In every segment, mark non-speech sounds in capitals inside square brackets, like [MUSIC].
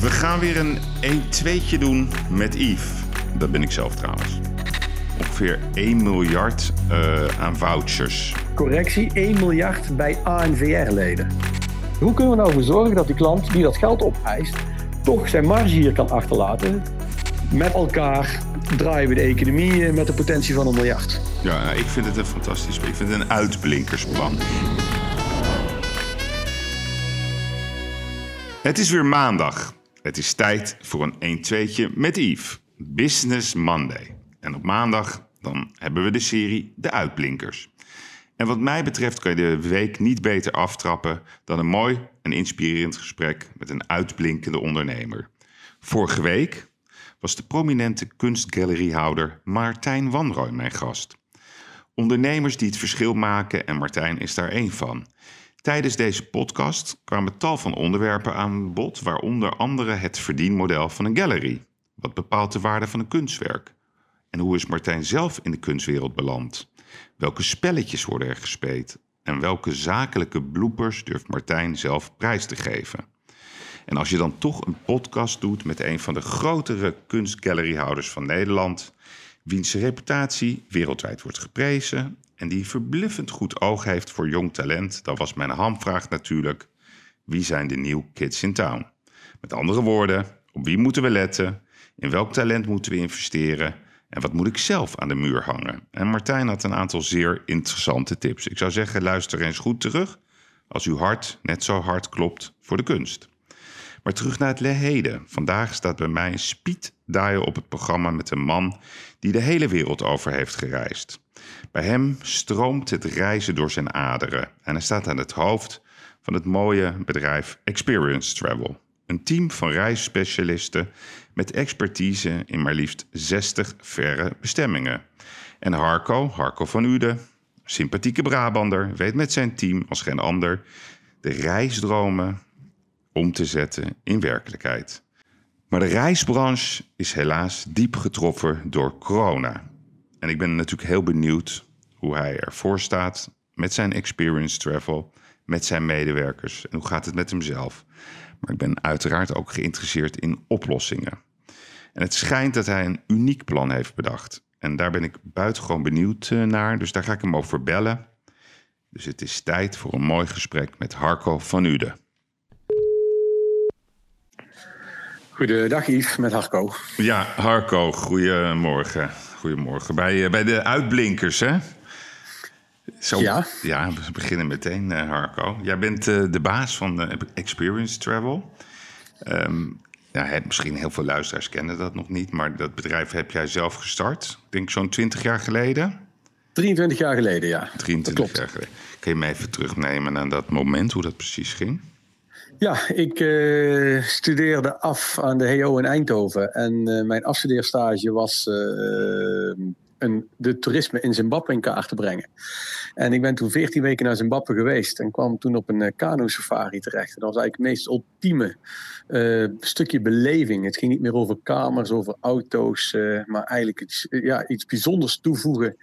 We gaan weer een 1-2'tje doen met Yves. Dat ben ik zelf trouwens. Ongeveer 1 miljard uh, aan vouchers. Correctie, 1 miljard bij ANVR-leden. Hoe kunnen we nou voor zorgen dat die klant die dat geld opeist... toch zijn marge hier kan achterlaten? Met elkaar draaien we de economie met de potentie van een miljard. Ja, ik vind het een fantastisch... Ik vind het een uitblinkersplan. Het is weer maandag. Het is tijd voor een 1-2'tje met Yves. Business Monday. En op maandag dan hebben we de serie De Uitblinkers. En wat mij betreft kan je de week niet beter aftrappen dan een mooi en inspirerend gesprek met een uitblinkende ondernemer. Vorige week was de prominente kunstgaleriehouder Martijn Wanrooy mijn gast. Ondernemers die het verschil maken en Martijn is daar één van. Tijdens deze podcast kwamen tal van onderwerpen aan bod, waaronder andere het verdienmodel van een gallery. Wat bepaalt de waarde van een kunstwerk? En hoe is Martijn zelf in de kunstwereld beland? Welke spelletjes worden er gespeeld? En welke zakelijke bloepers durft Martijn zelf prijs te geven? En als je dan toch een podcast doet met een van de grotere kunstgalleryhouders van Nederland, wiens reputatie wereldwijd wordt geprezen en die verbluffend goed oog heeft voor jong talent, dan was mijn hamvraag natuurlijk: wie zijn de nieuwe kids in town? Met andere woorden, op wie moeten we letten? In welk talent moeten we investeren? En wat moet ik zelf aan de muur hangen? En Martijn had een aantal zeer interessante tips. Ik zou zeggen, luister eens goed terug als uw hart net zo hard klopt voor de kunst. Maar terug naar het heden. Vandaag staat bij mij een speed op het programma met een man die de hele wereld over heeft gereisd. Bij hem stroomt het reizen door zijn aderen en hij staat aan het hoofd van het mooie bedrijf Experience Travel. Een team van reisspecialisten met expertise in maar liefst 60 verre bestemmingen. En Harco, Harco van Uden, sympathieke Brabander, weet met zijn team als geen ander de reisdromen om te zetten in werkelijkheid. Maar de reisbranche is helaas diep getroffen door corona. En ik ben natuurlijk heel benieuwd hoe hij ervoor staat met zijn experience travel, met zijn medewerkers en hoe gaat het met hemzelf. Maar ik ben uiteraard ook geïnteresseerd in oplossingen. En het schijnt dat hij een uniek plan heeft bedacht. En daar ben ik buitengewoon benieuwd eh, naar, dus daar ga ik hem over bellen. Dus het is tijd voor een mooi gesprek met Harco van Uden. Goedendag Yves, met Harco. Ja, Harco, goedemorgen. Goedemorgen. Bij, eh, bij de uitblinkers, hè? Zo, ja. Ja, we beginnen meteen, uh, Harco. Jij bent uh, de baas van uh, Experience Travel. Um, ja, misschien heel veel luisteraars kennen dat nog niet, maar dat bedrijf heb jij zelf gestart. Ik denk zo'n 20 jaar geleden. 23 jaar geleden, ja. 23 jaar geleden. Kun je me even terugnemen naar dat moment, hoe dat precies ging? Ja, ik uh, studeerde af aan de HO in Eindhoven. En uh, mijn afstudeerstage was uh, de toerisme in Zimbabwe in kaart te brengen. En ik ben toen 14 weken naar Zimbabwe geweest en kwam toen op een uh, kano-safari terecht. En dat was eigenlijk het meest ultieme uh, stukje beleving. Het ging niet meer over kamers, over auto's, uh, maar eigenlijk iets, ja, iets bijzonders toevoegen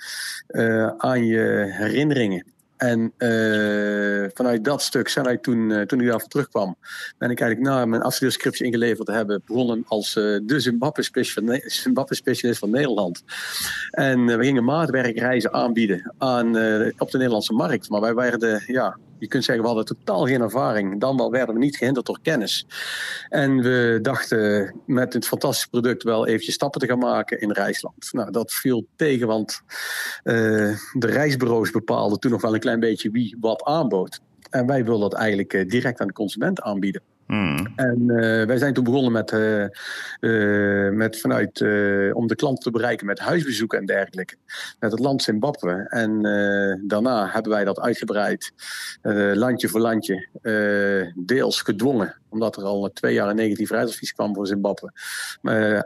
aan je herinneringen. En uh, vanuit dat stuk zijn wij toen, uh, toen ik daarvan terugkwam, ben ik eigenlijk na mijn afstudeerscriptie ingeleverd te hebben, begonnen als uh, de Zimbabwe-specialist van Nederland. En we gingen maatwerkreizen aanbieden aan, op de Nederlandse markt. Maar wij werden ja, je kunt zeggen, we hadden totaal geen ervaring. Dan wel werden we niet gehinderd door kennis. En we dachten met het fantastische product wel eventjes stappen te gaan maken in reisland. Nou, dat viel tegen, want uh, de reisbureaus bepaalden toen nog wel een klein beetje wie wat aanbood. En wij wilden dat eigenlijk uh, direct aan de consument aanbieden. Hmm. En uh, wij zijn toen begonnen met, uh, uh, met vanuit, om de klant te bereiken met huisbezoeken en dergelijke. Met het land Zimbabwe. En daarna hebben wij dat uitgebreid, landje voor landje, deels gedwongen. Omdat er al twee jaar een negatief reisadvies kwam voor Zimbabwe.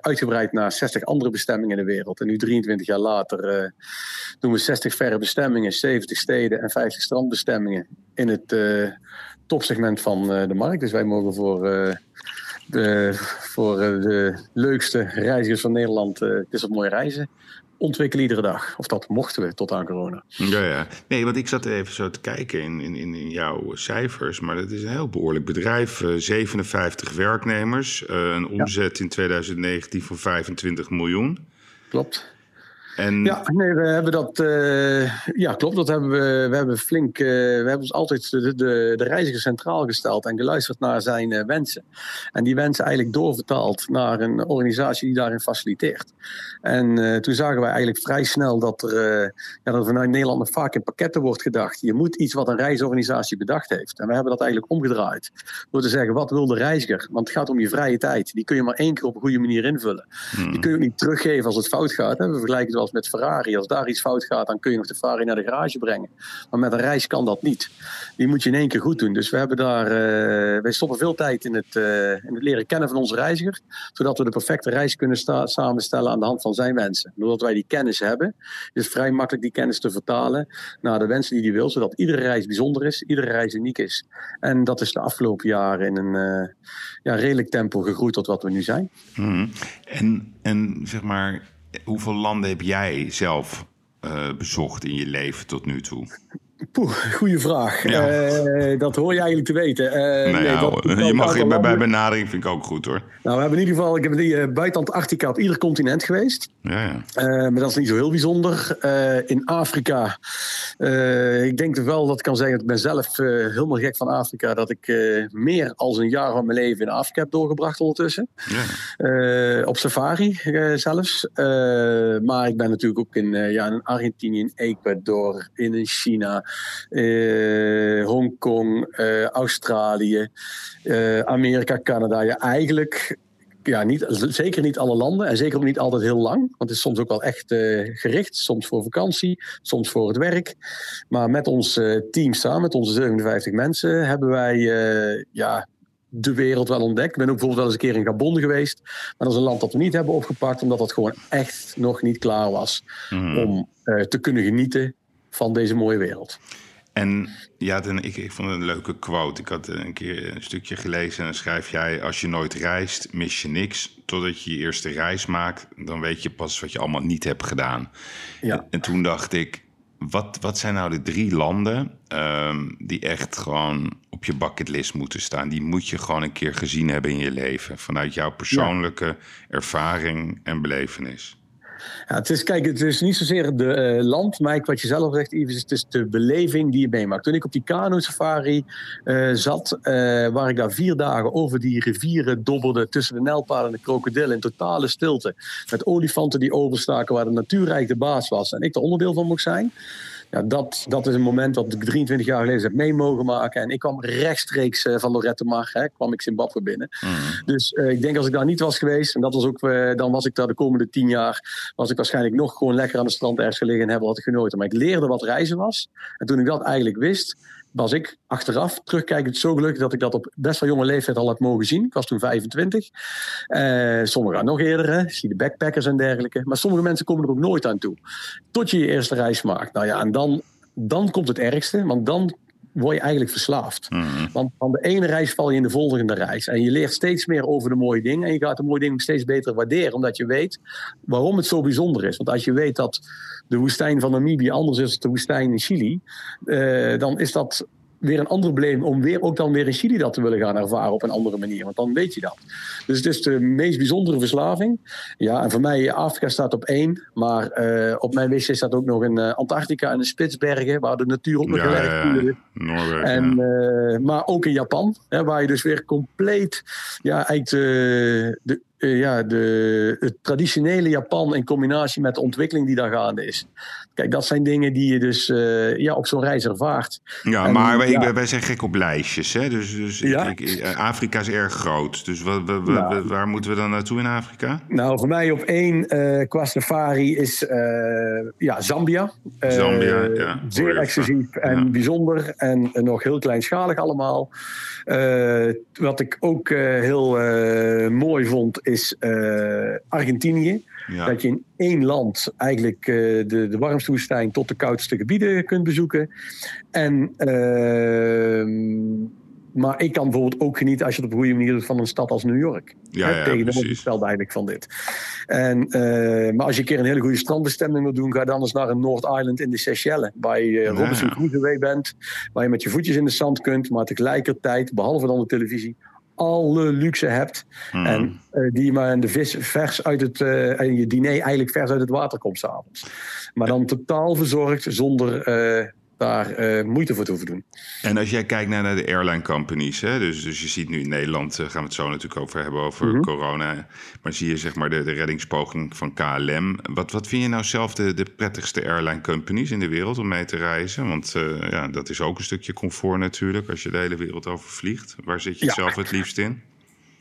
uitgebreid naar 60 andere bestemmingen in de wereld. En nu 23 jaar later doen we 60 verre bestemmingen, 70 steden en 50 strandbestemmingen in het topsegment van uh, de markt. Dus wij mogen voor, uh, de, voor uh, de leukste reizigers van Nederland, het is op mooi reizen, ontwikkelen iedere dag. Of dat mochten we tot aan corona. Ja, ja. Nee, want ik zat even zo te kijken in, in, in jouw cijfers. Maar dat is een heel behoorlijk bedrijf. 57 werknemers. een omzet in 2019 van 25 miljoen. Klopt. En... Ja, nee, we hebben dat. Uh, ja, klopt. Dat hebben we. We hebben flink. Uh, we hebben dus altijd de, de, de, reiziger centraal gesteld en geluisterd naar zijn uh, wensen. En die wensen eigenlijk doorvertaald naar een organisatie die daarin faciliteert. En toen zagen wij eigenlijk vrij snel dat er, ja, dat er vanuit Nederland nog vaak in pakketten wordt gedacht. Je moet iets wat een reisorganisatie bedacht heeft. En we hebben dat eigenlijk omgedraaid. Door te zeggen: wat wil de reiziger? Want het gaat om je vrije tijd. Die kun je maar één keer op een goede manier invullen. Hmm. Die kun je ook niet teruggeven als het fout gaat. Hè? We vergelijken het wel met Ferrari. Als daar iets fout gaat, dan kun je nog de Ferrari naar de garage brengen. Maar met een reis kan dat niet. Die moet je in één keer goed doen. Dus we hebben daar, uh, wij stoppen veel tijd in het, uh, in het leren kennen van onze reiziger. Zodat we de perfecte reis kunnen samenstellen aan de hand van zijn wensen. Doordat wij die kennis hebben, is het vrij makkelijk die kennis te vertalen naar de wensen die hij wil. Zodat iedere reis bijzonder is, iedere reis uniek is. En dat is de afgelopen jaren in een uh, ja, redelijk tempo gegroeid tot wat we nu zijn. Mm En, en zeg maar hoeveel landen heb jij zelf uh, bezocht in je leven tot nu toe? Poeh, goede vraag. Uh, dat hoor je eigenlijk te weten. Uh, nou ja, nee, je mag bij, bij benadering vind ik ook goed hoor. Nou, we hebben in ieder geval, ik heb die uh, buiten Antarctica op ieder continent geweest. Ja, ja. maar dat is niet zo heel bijzonder. in Afrika, ik denk wel dat ik kan zeggen, ik ben zelf helemaal gek van Afrika, dat ik meer als een jaar van mijn leven in Afrika heb doorgebracht ondertussen. Ja. op safari zelfs. maar ik ben natuurlijk ook in, ja, in Argentinië, in Ecuador, in China uh, Hongkong, uh, Australië, uh, Amerika, Canada. Ja, eigenlijk ja, niet, zeker niet alle landen en zeker ook niet altijd heel lang. Want het is soms ook wel echt gericht. Soms voor vakantie, soms voor het werk. Maar met ons team samen, met onze 57 mensen, hebben wij ja, de wereld wel ontdekt. Ik ben ook bijvoorbeeld wel eens een keer in Gabon geweest. Maar dat is een land dat we niet hebben opgepakt, omdat dat gewoon echt nog niet klaar was mhm. om te kunnen genieten van deze mooie wereld. En ja, ik, ik vond het een leuke quote. Ik had een keer een stukje gelezen en dan schrijf jij... als je nooit reist, mis je niks. Totdat je je eerste reis maakt, dan weet je pas wat je allemaal niet hebt gedaan. Ja. En, toen dacht ik, wat, wat zijn nou de drie landen... Um, die echt gewoon op je bucketlist moeten staan? Die moet je gewoon een keer gezien hebben in je leven. Vanuit jouw persoonlijke ervaring en belevenis. Ja, het is, kijk, het is niet zozeer de uh, land, wat je zelf zegt, Yves, het is de beleving die je meemaakt. Toen ik op die kano-safari uh, zat, uh, waar ik daar vier dagen over die rivieren dobberde tussen de nijlpaarden en de krokodillen in totale stilte, met olifanten die overstaken, waar de natuurrijk de baas was en ik er onderdeel van mocht zijn ja, dat, dat is een moment dat ik 23 jaar geleden heb mee mogen maken. En ik kwam rechtstreeks uh, van Lorette Mar, hè, kwam ik Zimbabwe binnen. Mhm. Dus uh, ik denk als ik daar niet was geweest, en dat was ook, uh, dan was ik daar de komende tien jaar, was ik waarschijnlijk nog gewoon lekker aan de strand ergens gelegen en hebben wat genoten. Maar ik leerde wat reizen was. En toen ik dat eigenlijk wist, was ik achteraf terugkijkend zo gelukkig dat ik dat op best wel jonge leeftijd al had mogen zien. Ik was toen 25. Uh, sommigen nog eerder, hè. zie de backpackers en dergelijke. Maar sommige mensen komen er ook nooit aan toe. Tot je je eerste reis maakt. Nou ja, en dan, dan komt het ergste, want dan word je eigenlijk verslaafd. Mhm. Want van de ene reis val je in de volgende reis. En je leert steeds meer over de mooie dingen. En je gaat de mooie dingen steeds beter waarderen. Omdat je weet waarom het zo bijzonder is. Want als je weet dat de woestijn van Namibië anders is dan de woestijn in Chili. Uh, dan is dat weer een ander probleem om weer, ook dan weer in Chili dat te willen gaan ervaren op een andere manier. Want dan weet je dat. Dus het is de meest bijzondere verslaving. Ja, en voor mij Afrika staat op één. Maar uh, op mijn wc staat ook nog een uh, Antarctica en de Spitsbergen, waar de natuur ook nog ja, erg ja, en, uh, Maar ook in Japan, hè, waar je dus weer compleet ja, eigenlijk de, ja, de, het traditionele Japan in combinatie met de ontwikkeling die daar gaande is. Kijk, dat zijn dingen die je dus uh, ja, op zo'n reis ervaart. Ja, maar wij, ja. wij, zijn gek op lijstjes. Hè? Dus, dus ja? ik, eh, Afrika is erg groot. Dus wat, wat, nou. waar moeten we dan naartoe in Afrika? Nou, voor mij op één uh, qua safari is ja, Zambia. Zambia, ja. Zeer exclusief en bijzonder. En nog heel kleinschalig allemaal. wat ik ook heel mooi vond is uh, Dat je in één land eigenlijk uh, de, de warmste woestijn tot de koudste gebieden kunt bezoeken. En uh, maar ik kan bijvoorbeeld ook genieten als je het op een goede manier doet van een stad als New York. Ja, ja, precies. stelde eigenlijk van dit. En, uh, maar als je een keer een hele goede strandbestemming wil doen, ga dan eens naar een North Island in de Seychelles. Waar je uh, Robinson Crusoe bent, waar je met je voetjes in de zand kunt, maar tegelijkertijd, behalve dan de televisie, alle luxe hebt. Hmm. En uh, die maar in de vis vers uit het. Uh, en je diner eigenlijk vers uit het water komt s'avonds. Maar dan totaal verzorgd zonder uh, daar uh, moeite voor te hoeven doen. En als jij kijkt naar, naar de airline companies, hè, dus, dus je ziet nu in Nederland, uh, gaan we het zo natuurlijk over hebben, over mm-hmm. corona. Maar zie je zeg maar de, de reddingspoging van KLM. Wat, wat vind je nou zelf de, de prettigste airline companies in de wereld om mee te reizen? Want uh, ja, dat is ook een stukje comfort natuurlijk als je de hele wereld over vliegt. Waar zit je ja. zelf het liefst in?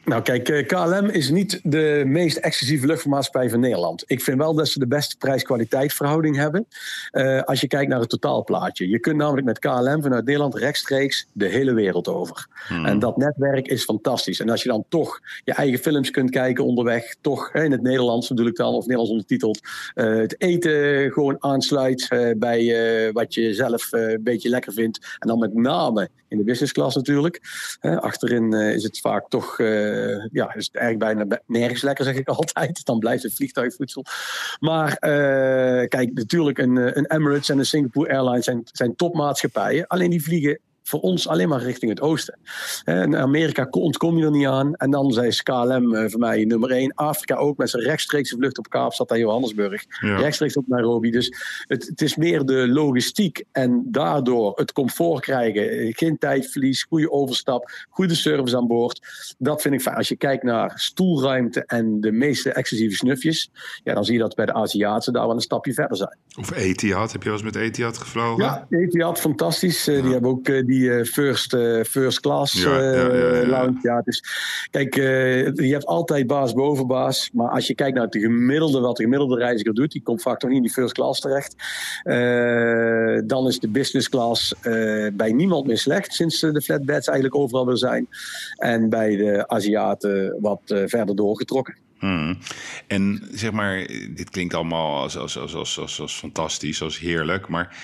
Nou kijk, eh, KLM is niet de meest exclusieve luchtvaartmaatschappij van Nederland. Ik vind wel dat ze de beste prijs-kwaliteit verhouding hebben. Uh, als je kijkt naar het totaalplaatje. Je kunt namelijk met KLM vanuit Nederland rechtstreeks de hele wereld over. Hmm. En dat netwerk is fantastisch. En als je dan toch je eigen films kunt kijken onderweg, toch in het Nederlands natuurlijk dan, of Nederlands ondertiteld, uh, het eten gewoon aansluit bij wat je zelf een beetje lekker vindt. En dan met name in de business class natuurlijk. achterin is het vaak toch uh, ja, is het eigenlijk bijna nergens lekker, zeg ik [LAUGHS] altijd. Dan blijft het vliegtuigvoedsel. Maar uh, kijk, natuurlijk een, eh, een Emirates en een Singapore Airlines zijn, zijn topmaatschappijen. Alleen die vliegen voor ons alleen maar richting het oosten. In Amerika ontkom je er niet aan. En dan zei KLM eh, voor mij nummer één. Afrika ook met zijn rechtstreekse vlucht op Kaapstad en Johannesburg. Rechtstreeks op Nairobi. Dus het, het, is meer de logistiek en daardoor het comfort krijgen. Geen tijdverlies, goede overstap, goede service aan boord. Dat vind ik fijn. Als je kijkt naar stoelruimte en de meeste exclusieve snufjes. Ja, dan zie je dat bij de Aziaten daar wel een stapje verder zijn. Of Etihad. Heb je wel eens met Etihad gevlogen? Ja, Etihad, fantastisch. Eh, die hebben ook eh, die die eh, first, uh, first class ja, ja, lounge. Ja, dus, kijk, je hebt altijd baas boven baas. Maar als je kijkt naar de gemiddelde, wat de gemiddelde reiziger doet, die komt vaak toch niet in die first class terecht. dan is de business class bij niemand meer slecht, sinds de flatbeds eigenlijk overal weer zijn. En bij de Aziaten wat verder doorgetrokken. Hmm. En zeg maar, dit klinkt allemaal als, als, als, als, als, als fantastisch, als heerlijk, maar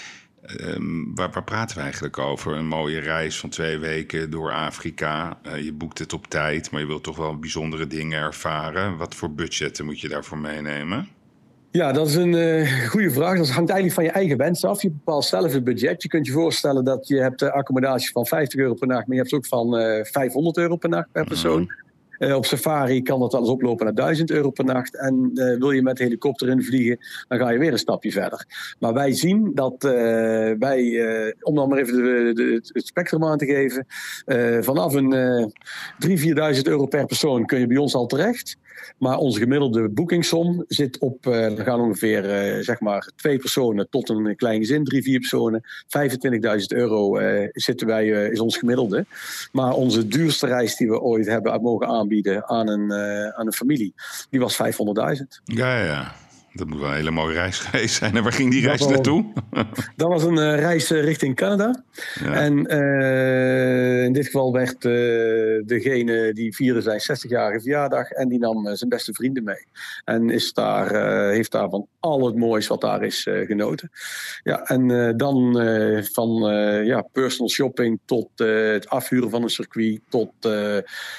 Um, waar, waar, praten we eigenlijk over? Een mooie reis van twee weken door Afrika. Uh, je boekt het op tijd, maar je wilt toch wel bijzondere dingen ervaren. Wat voor budgetten moet je daarvoor meenemen? Ja, dat is een uh, goede vraag. Dat hangt eigenlijk van je eigen wens af. Je bepaalt zelf het budget. Je kunt je voorstellen dat je hebt accommodatie van 50 euro per nacht, maar je hebt ook van uh, eh, 500 euro per nacht per persoon. Mm. Uh, op safari kan dat wel eens oplopen naar 1000 euro per nacht. En uh, wil je met de helikopter invliegen, dan ga je weer een stapje verder. Maar wij zien dat uh, wij, om dan maar even de, het spectrum aan te geven, vanaf een 3.000, 4.000 euro per persoon kun je bij ons al terecht. Maar onze gemiddelde boekingsom zit op, uh, we gaan ongeveer zeg maar twee personen tot een klein gezin, drie, vier personen. 25.000 euro zitten wij, is ons gemiddelde. Maar onze duurste reis die we ooit hebben mogen aanbieden aan een, aan een familie, die was 500.000. Ja, ja. Dat moet wel een hele mooie reis [LAUGHS] geweest zijn. En waar ging die reis naartoe? [LAUGHS] Dat was een uh, reis uh, richting Canada. Ja. En uh, in dit geval werd degene die vierde zijn 60-jarige verjaardag. En die nam zijn beste vrienden mee. En is daar, heeft daar van al het moois wat daar is genoten. Ja, en dan van ja, personal shopping tot het afhuren van een circuit. Tot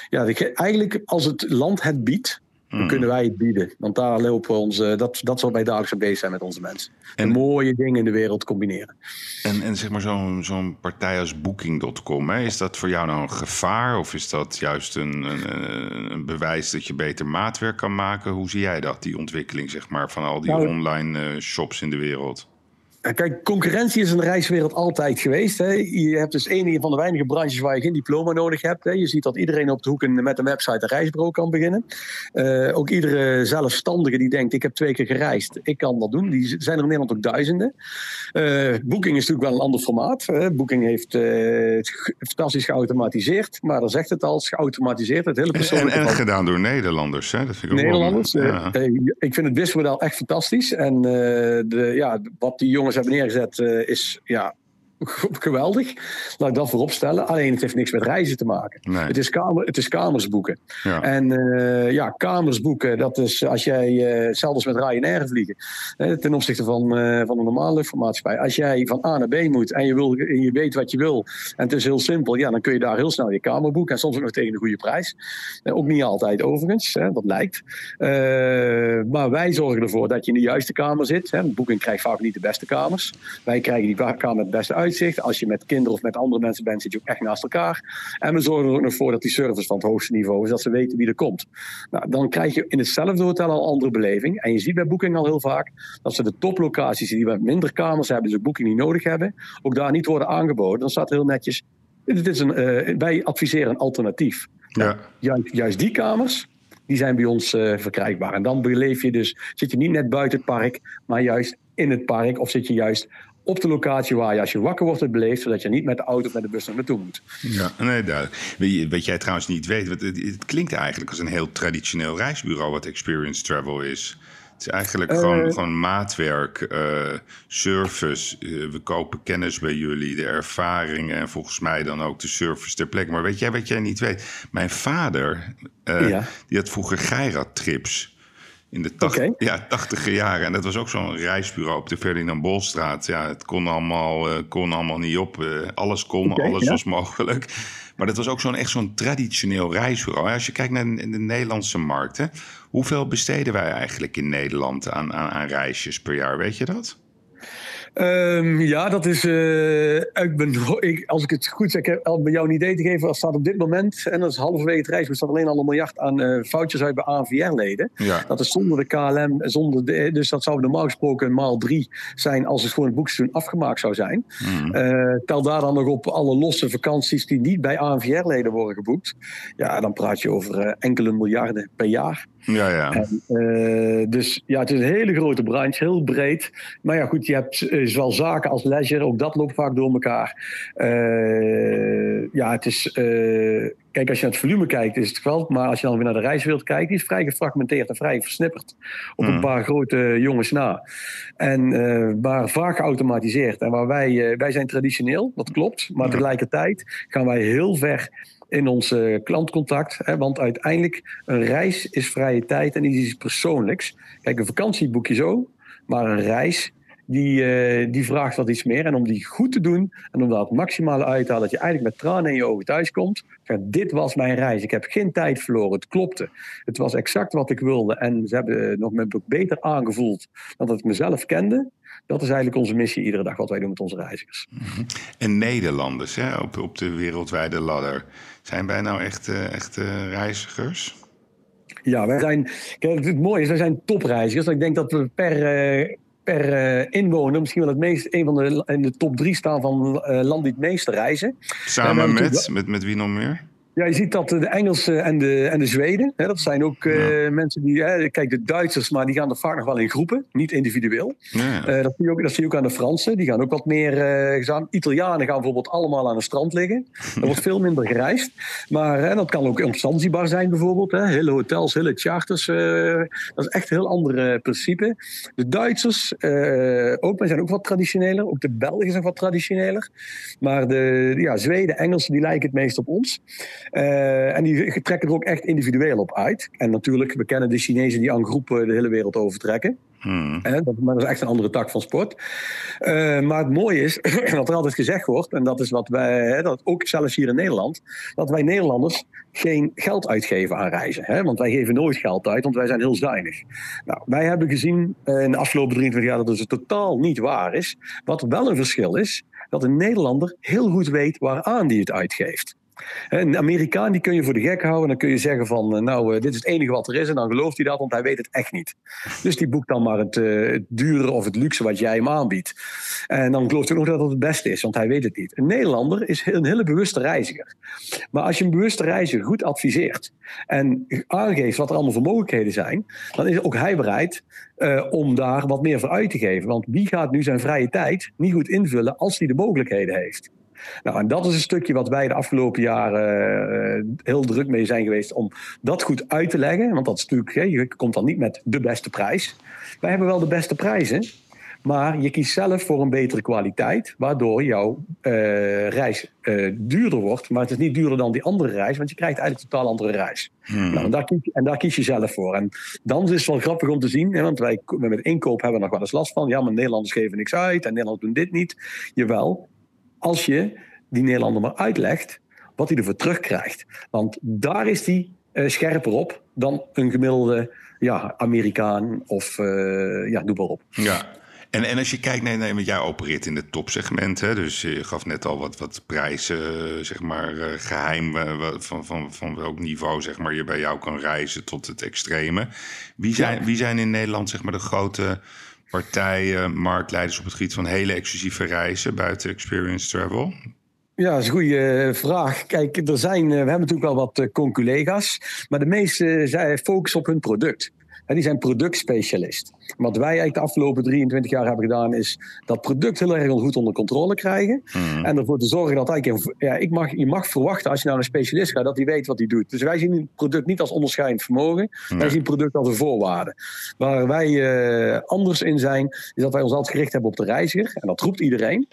ja, de, eigenlijk als het land het biedt dan hmm. kunnen wij het bieden. Want daar lopen we onze, dat, dat zal wij dagelijks bezig zijn met onze mensen. En mooie dingen in de wereld combineren. En, en zeg maar zo'n zo'n partij als Booking.com, is dat voor jou nou een gevaar? Of is dat juist een, een, een, bewijs dat je beter maatwerk kan maken? Hoe zie jij dat, die ontwikkeling zeg maar, van al die nou, online uh, shops in de wereld? Kijk, concurrentie is in de reiswereld altijd geweest. Hè. Je hebt dus een van de weinige branches waar je geen diploma nodig hebt. Hè. Je ziet dat iedereen op de hoek met een website een reisbureau kan beginnen. Uh, ook iedere zelfstandige die denkt, ik heb twee keer gereisd, ik kan dat doen. Die zijn er in Nederland ook duizenden. Uh, Booking is natuurlijk wel een ander formaat. Hè. Booking heeft uh, het fantastisch geautomatiseerd. Maar dan zegt het al, geautomatiseerd. Het hele persoonlijke en, en gedaan door Nederlanders. Hè. Dat vind ik ook Nederlanders. ja. ik vind het businessmodel echt fantastisch. En de, ja, wat die jongens hebben neergezet, uh, is ja, geweldig. Laat ik dat voorop stellen. Alleen het heeft niks met reizen te maken. Nee. Het, is kamer, het is kamersboeken. Ja. En eh, ja, kamersboeken, dat is als jij, eh zelfs met Ryanair vliegen, hè, ten opzichte van, eh, van een normale luchtvaartmaatschappij. Als jij van A naar B moet en je, wil, en je weet wat je wil en het is heel simpel, ja, dan kun je daar heel snel je kamer boeken. En soms ook nog tegen een goede prijs. Ook niet altijd overigens, hè, dat lijkt. Maar wij zorgen ervoor dat je in de juiste kamer zit. Hè. Een boeking krijgt vaak niet de beste kamers. Wij krijgen die kamer het beste uitzicht. Als je met kinderen of met andere mensen bent, zit je ook echt naast elkaar. En we zorgen er ook nog voor dat die service van het hoogste niveau is, dat ze weten wie er komt. Nou, dan krijg je in hetzelfde hotel al een andere beleving. En je ziet bij Booking al heel vaak dat ze de toplocaties die wat minder kamers hebben, dus Booking niet nodig hebben, ook daar niet worden aangeboden. Dan staat heel netjes. Dit is een, eh, wij adviseren een alternatief. Ja. Juist, juist die kamers, die zijn bij ons eh, verkrijgbaar. En dan beleef je dus, zit je niet net buiten het park, maar juist in het park. Of zit je juist op de locatie waar je als je wakker wordt het beleeft, zodat je niet met de auto of met de bus naar naartoe moet. Ja, nee, duidelijk. Wat jij trouwens niet weet, want het, het klinkt eigenlijk als een heel traditioneel reisbureau wat Experience Travel is. Het is eigenlijk Eh. gewoon, gewoon maatwerk, eh, service. eh, we kopen kennis bij jullie, de ervaringen en volgens mij dan ook de service ter plekke. Maar weet jij wat jij niet weet? Mijn vader, Ja. die had vroeger Geirat-trips. In de tacht, ja, tachtige jaren. En dat was ook zo'n reisbureau op de Ferdinand Bolstraat. Ja, het kon allemaal, eh, kon allemaal niet op. eh, alles kon, alles ja. was mogelijk. Maar dat was ook zo'n echt zo'n traditioneel reisbureau. Als je kijkt naar de, de Nederlandse markt, hè, hoeveel besteden wij eigenlijk in Nederland aan, aan, aan reisjes per jaar? Weet je dat? Ehm, ja, dat is. eh, ik ben, [LAUGHS] ik, als ik het goed zeg, ik heb al bij jou een idee te geven. Er staat op dit moment, en dat is halverwege het reis, er staat alleen al een miljard aan eh, foutjes uit bij ANVR-leden. Ja. Dat is zonder de KLM, zonder de, dus dat zou normaal gesproken maal drie zijn als het gewoon het boekseizoen afgemaakt zou zijn. Eh, tel daar dan nog op alle losse vakanties die niet bij ANVR-leden worden geboekt. Ja, dan praat je over eh, enkele miljarden per jaar. Ja, ja. En, eh, dus ja, het is een hele grote branche, heel breed. Maar ja, goed, je hebt eh, zowel zaken als leisure, ook dat loopt vaak door elkaar. Eh, ja, het is. eh, kijk, als je naar het volume kijkt, is het wel. Maar als je dan weer naar de reiswereld kijkt, die is vrij gefragmenteerd en vrij versnipperd. Op Mm. een paar grote jongens na. En eh, maar vaak geautomatiseerd. En waar wij, wij zijn traditioneel, dat klopt. Maar Ja. tegelijkertijd gaan wij heel ver in ons klantcontact. Hè, want uiteindelijk, een reis is vrije tijd en die is iets persoonlijks. Kijk, een vakantie boek je zo, maar een reis, die, eh, die vraagt wat iets meer. En om die goed te doen en om daar het maximale uit te halen, dat je eigenlijk met tranen in je ogen thuis komt. Zeg, dit was mijn reis. Ik heb geen tijd verloren. Het klopte. Het was exact wat ik wilde. En ze hebben eh, nog met ook beter aangevoeld dan dat ik mezelf kende. Dat is eigenlijk onze missie iedere dag wat wij doen met onze reizigers. En Nederlanders hè, op, op de wereldwijde ladder. Zijn wij nou echt, eh, echt reizigers? Ja, wij zijn. Kijk, het mooie is, wij zijn topreizigers. Ik denk dat we per, per eh, inwoner misschien wel het meest, een van de in de top drie staan van eh landen die het meeste reizen. Samen met, met, met wie nog meer? Ja, je ziet dat de Engelsen en de, en de Zweden, hè, dat zijn ook eh, mensen die. Hè, kijk, de Duitsers, maar die gaan er vaak nog wel in groepen, niet individueel. Ja. Eh, dat, zie je ook, dat zie je ook aan de Fransen. Die gaan ook wat meer eh gezamenlijk. Italianen gaan bijvoorbeeld allemaal aan het strand liggen. [LAUGHS] Er wordt veel minder gereisd. Maar hè, dat kan ook op Zanzibar zijn bijvoorbeeld. Hè. Hele hotels, hele charters. dat is echt een heel ander principe. De Duitsers, ook, wij zijn ook wat traditioneler. Ook de Belgen zijn wat traditioneler. Maar de ja, Zweden, Engelsen, die lijken het meest op ons. Eh, en die trekken er ook echt individueel op uit. En natuurlijk, we kennen de Chinezen die aan groepen de hele wereld overtrekken. Hmm. Dat, maar dat is echt een andere tak van sport. Eh, maar het mooie is, [CLEARS THROAT] wat er altijd gezegd wordt, en dat is wat wij, dat ook zelfs hier in Nederland, dat wij Nederlanders geen geld uitgeven aan reizen. Hè? Want wij geven nooit geld uit, want wij zijn heel zuinig. Nou, wij hebben gezien eh, in de afgelopen 23 jaar dat het dus totaal niet waar is. Wat wel een verschil is, dat een Nederlander heel goed weet waaraan die het uitgeeft. Een Amerikaan die kun je voor de gek houden. Dan kun je zeggen van, eh, nou, eh, dit is het enige wat er is. En dan gelooft hij dat, want hij weet het echt niet. Dus die boekt dan maar het, eh, het dure of het luxe wat jij hem aanbiedt. En dan gelooft hij ook dat het het beste is, want hij weet het niet. Een Nederlander is een hele bewuste reiziger. Maar als je een bewuste reiziger goed adviseert en aangeeft wat er allemaal voor mogelijkheden zijn, dan is ook hij bereid om daar wat meer voor uit te geven. Want wie gaat nu zijn vrije tijd niet goed invullen als hij de mogelijkheden heeft? Nou, en dat is een stukje wat wij de afgelopen jaren eh, heel druk mee zijn geweest om dat goed uit te leggen. Want dat is natuurlijk, hè, je komt dan niet met de beste prijs. Wij hebben wel de beste prijzen. Maar je kiest zelf voor een betere kwaliteit, waardoor jouw uh, reis uh, duurder wordt. Maar het is niet duurder dan die andere reis, want je krijgt eigenlijk een totaal andere reis. Hmm. Nou, en, daar kies, en, daar kies, je zelf voor. En dan is het wel grappig om te zien, hè, want wij met inkoop hebben we nog wel eens last van. Ja, maar Nederlanders geven niks uit en Nederlanders doen dit niet. Jawel, als je die Nederlander maar uitlegt wat hij ervoor terugkrijgt. Want daar is hij uh, scherper op dan een gemiddelde ja, Amerikaan of uh, ja, doe maar op. Ja. En, en als je kijkt, nee, nee, want jij opereert in de topsegment. Hè, dus je gaf net al wat, wat prijzen, zeg maar, geheim van, van, van welk niveau zeg maar, je bij jou kan reizen tot het extreme. Wie zijn, wie zijn in Nederland zeg maar, de grote partijen, marktleiders op het gebied van hele exclusieve reizen buiten Experience Travel? Ja, dat is een goede eh, vraag. Kijk, er zijn, eh, we hebben natuurlijk wel wat eh, conculega's, maar de meeste focussen op hun product. En die zijn productspecialist. Wat wij eigenlijk de afgelopen 23 jaar hebben gedaan, is dat product heel erg goed onder controle krijgen. Mhm. En ervoor te zorgen dat eigenlijk, ja, ik mag, je mag verwachten als je naar een specialist gaat, dat hij weet wat hij doet. Dus wij zien het product niet als onderscheidend vermogen, wij zien het product als een voorwaarde. Waar wij uh, anders in zijn, is dat wij ons altijd gericht hebben op de reiziger. En dat roept iedereen.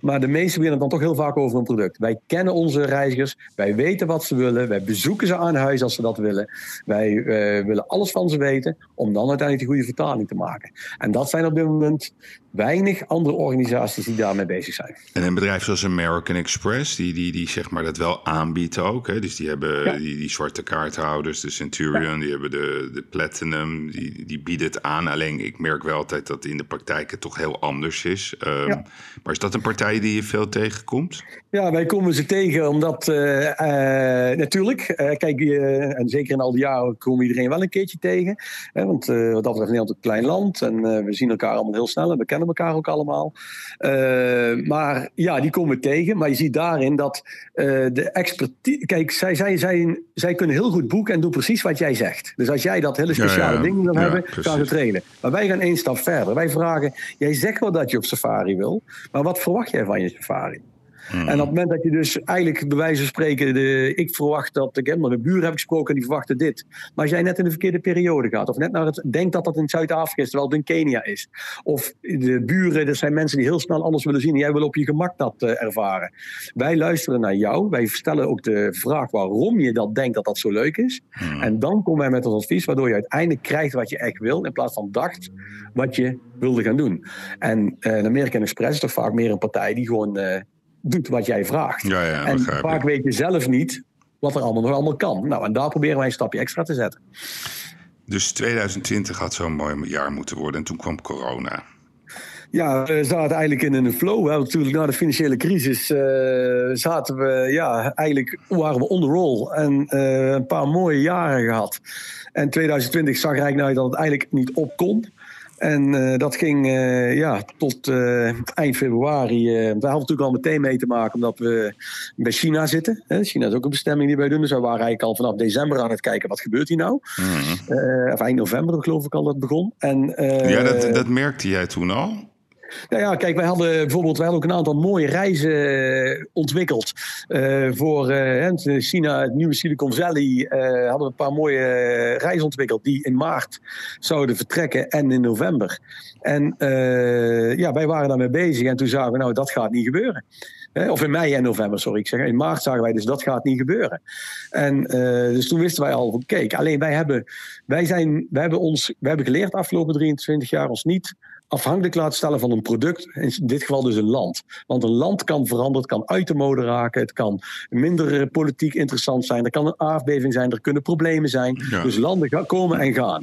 Maar de meesten beginnen dan toch heel vaak over een product. Wij kennen onze reizigers, wij weten wat ze willen, wij bezoeken ze aan huis als ze dat willen. Wij uh, willen alles van ze weten, om dan uiteindelijk de goede vertaling te maken. En dat zijn op dit moment weinig andere organisaties die daarmee bezig zijn. En een bedrijf zoals American Express, die, die, die zeg maar dat wel aanbiedt ook. Hè? Dus die hebben die, die zwarte kaarthouders, de Centurion, die hebben de, de Platinum, die, die bieden het aan. Alleen ik merk wel altijd dat in de praktijk het toch heel anders is. Um, Maar is dat een partij die je veel tegenkomt? Ja, wij komen ze tegen omdat uh, uh, natuurlijk, uh, kijk, en zeker in al die jaren komen iedereen wel een keertje tegen. Hè, want wat dat betreft Nederland een klein land en we zien elkaar allemaal heel snel en we kennen elkaar ook allemaal. Uh, maar ja, die komen tegen. Maar je ziet daarin dat uh, de expertise. Kijk, zij, zij, zij, zij kunnen heel goed boeken en doen precies wat jij zegt. Dus als jij dat hele speciale ja, ding wil hebben, gaan ze trainen. Maar wij gaan één stap verder. Wij vragen: jij zegt wel dat je op safari wil, maar wat verwacht jij van je safari? Hmm. En op het moment dat je dus eigenlijk bij wijze van spreken, de, ik verwacht dat, ik heb de buren heb ik gesproken, die verwachten dit. Maar als jij net in de verkeerde periode gaat, of net naar het, denkt dat dat in Zuid-Afrika is, terwijl het in Kenia is. Of de buren, dat zijn mensen die heel snel alles willen zien en jij wil op je gemak dat uh, ervaren. Wij luisteren naar jou, wij stellen ook de vraag waarom je dat denkt dat dat zo leuk is. Hmm. En dan komen wij met ons advies, waardoor je uiteindelijk krijgt wat je echt wil, in plaats van dacht wat je wilde gaan doen. En uh, American Express is toch vaak meer een partij die gewoon uh, doet wat jij vraagt. Ja, ja, en vaak weet je zelf niet wat er allemaal nog allemaal kan. Nou, en daar proberen wij een stapje extra te zetten. Dus 2020 had zo'n mooi jaar moeten worden en toen kwam corona. Ja, we zaten eigenlijk in een flow. Hè. Natuurlijk na de financiële crisis uh, zaten we, ja, eigenlijk waren we on the roll. En uh, een paar mooie jaren gehad. En 2020 zag er eigenlijk naar dat het eigenlijk niet op kon. En uh, dat ging uh, ja, tot uh, eind februari. daar hadden we natuurlijk al meteen mee te maken, omdat we bij China zitten. Hè. China is ook een bestemming die wij doen. Dus we waren eigenlijk al vanaf december aan het kijken, wat gebeurt hier nou? Mm. of eind november geloof ik al dat begon. En, ja, dat, dat merkte jij toen al? Nou ja, kijk, wij hadden bijvoorbeeld wij hadden ook een aantal mooie reizen ontwikkeld. Uh, voor uh, China, het nieuwe Silicon Valley, hadden we een paar mooie reizen ontwikkeld die in maart zouden vertrekken en in november. En ja, wij waren daarmee bezig en toen zagen we, nou, dat gaat niet gebeuren. Of in mei en november, sorry. Ik zeg, in maart zagen wij dus dat gaat niet gebeuren. En dus toen wisten wij al kijk, alleen wij hebben, wij zijn, wij hebben ons, wij hebben geleerd de afgelopen 23 jaar ons niet afhankelijk laten stellen van een product, in dit geval dus een land. Want een land kan veranderen, het kan uit de mode raken, het kan minder eh, politiek interessant zijn, er kan een aardbeving zijn, er kunnen problemen zijn. Dus landen gaan komen en gaan.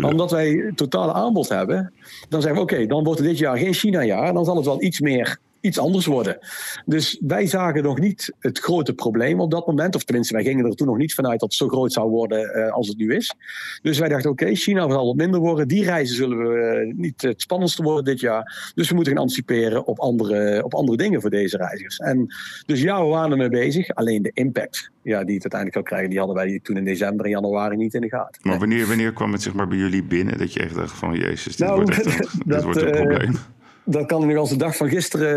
Maar omdat wij totale aanbod hebben, dan zeggen we oké, dan wordt het dit jaar geen China-jaar, dan zal het wel iets meer iets anders worden. Dus wij zagen nog niet het grote probleem op dat moment. Of tenminste, wij gingen er toen nog niet vanuit dat het zo groot zou worden uh, als het nu is. Dus wij dachten, oké, China zal wat minder worden. Die reizen zullen we uh, niet het spannendste worden dit jaar. Dus we moeten gaan anticiperen op andere, op andere dingen voor deze reizigers. En dus ja, we waren ermee bezig. Alleen de impact ja, die het uiteindelijk zou krijgen, die hadden wij toen in december en januari niet in de gaten. Maar wanneer, wanneer kwam het zeg maar bij jullie binnen dat je echt dacht van, jezus, dit, nou, wordt, echt [LAUGHS] een, dat, dit wordt een uh, probleem? Dat kan nog als de dag van gisteren.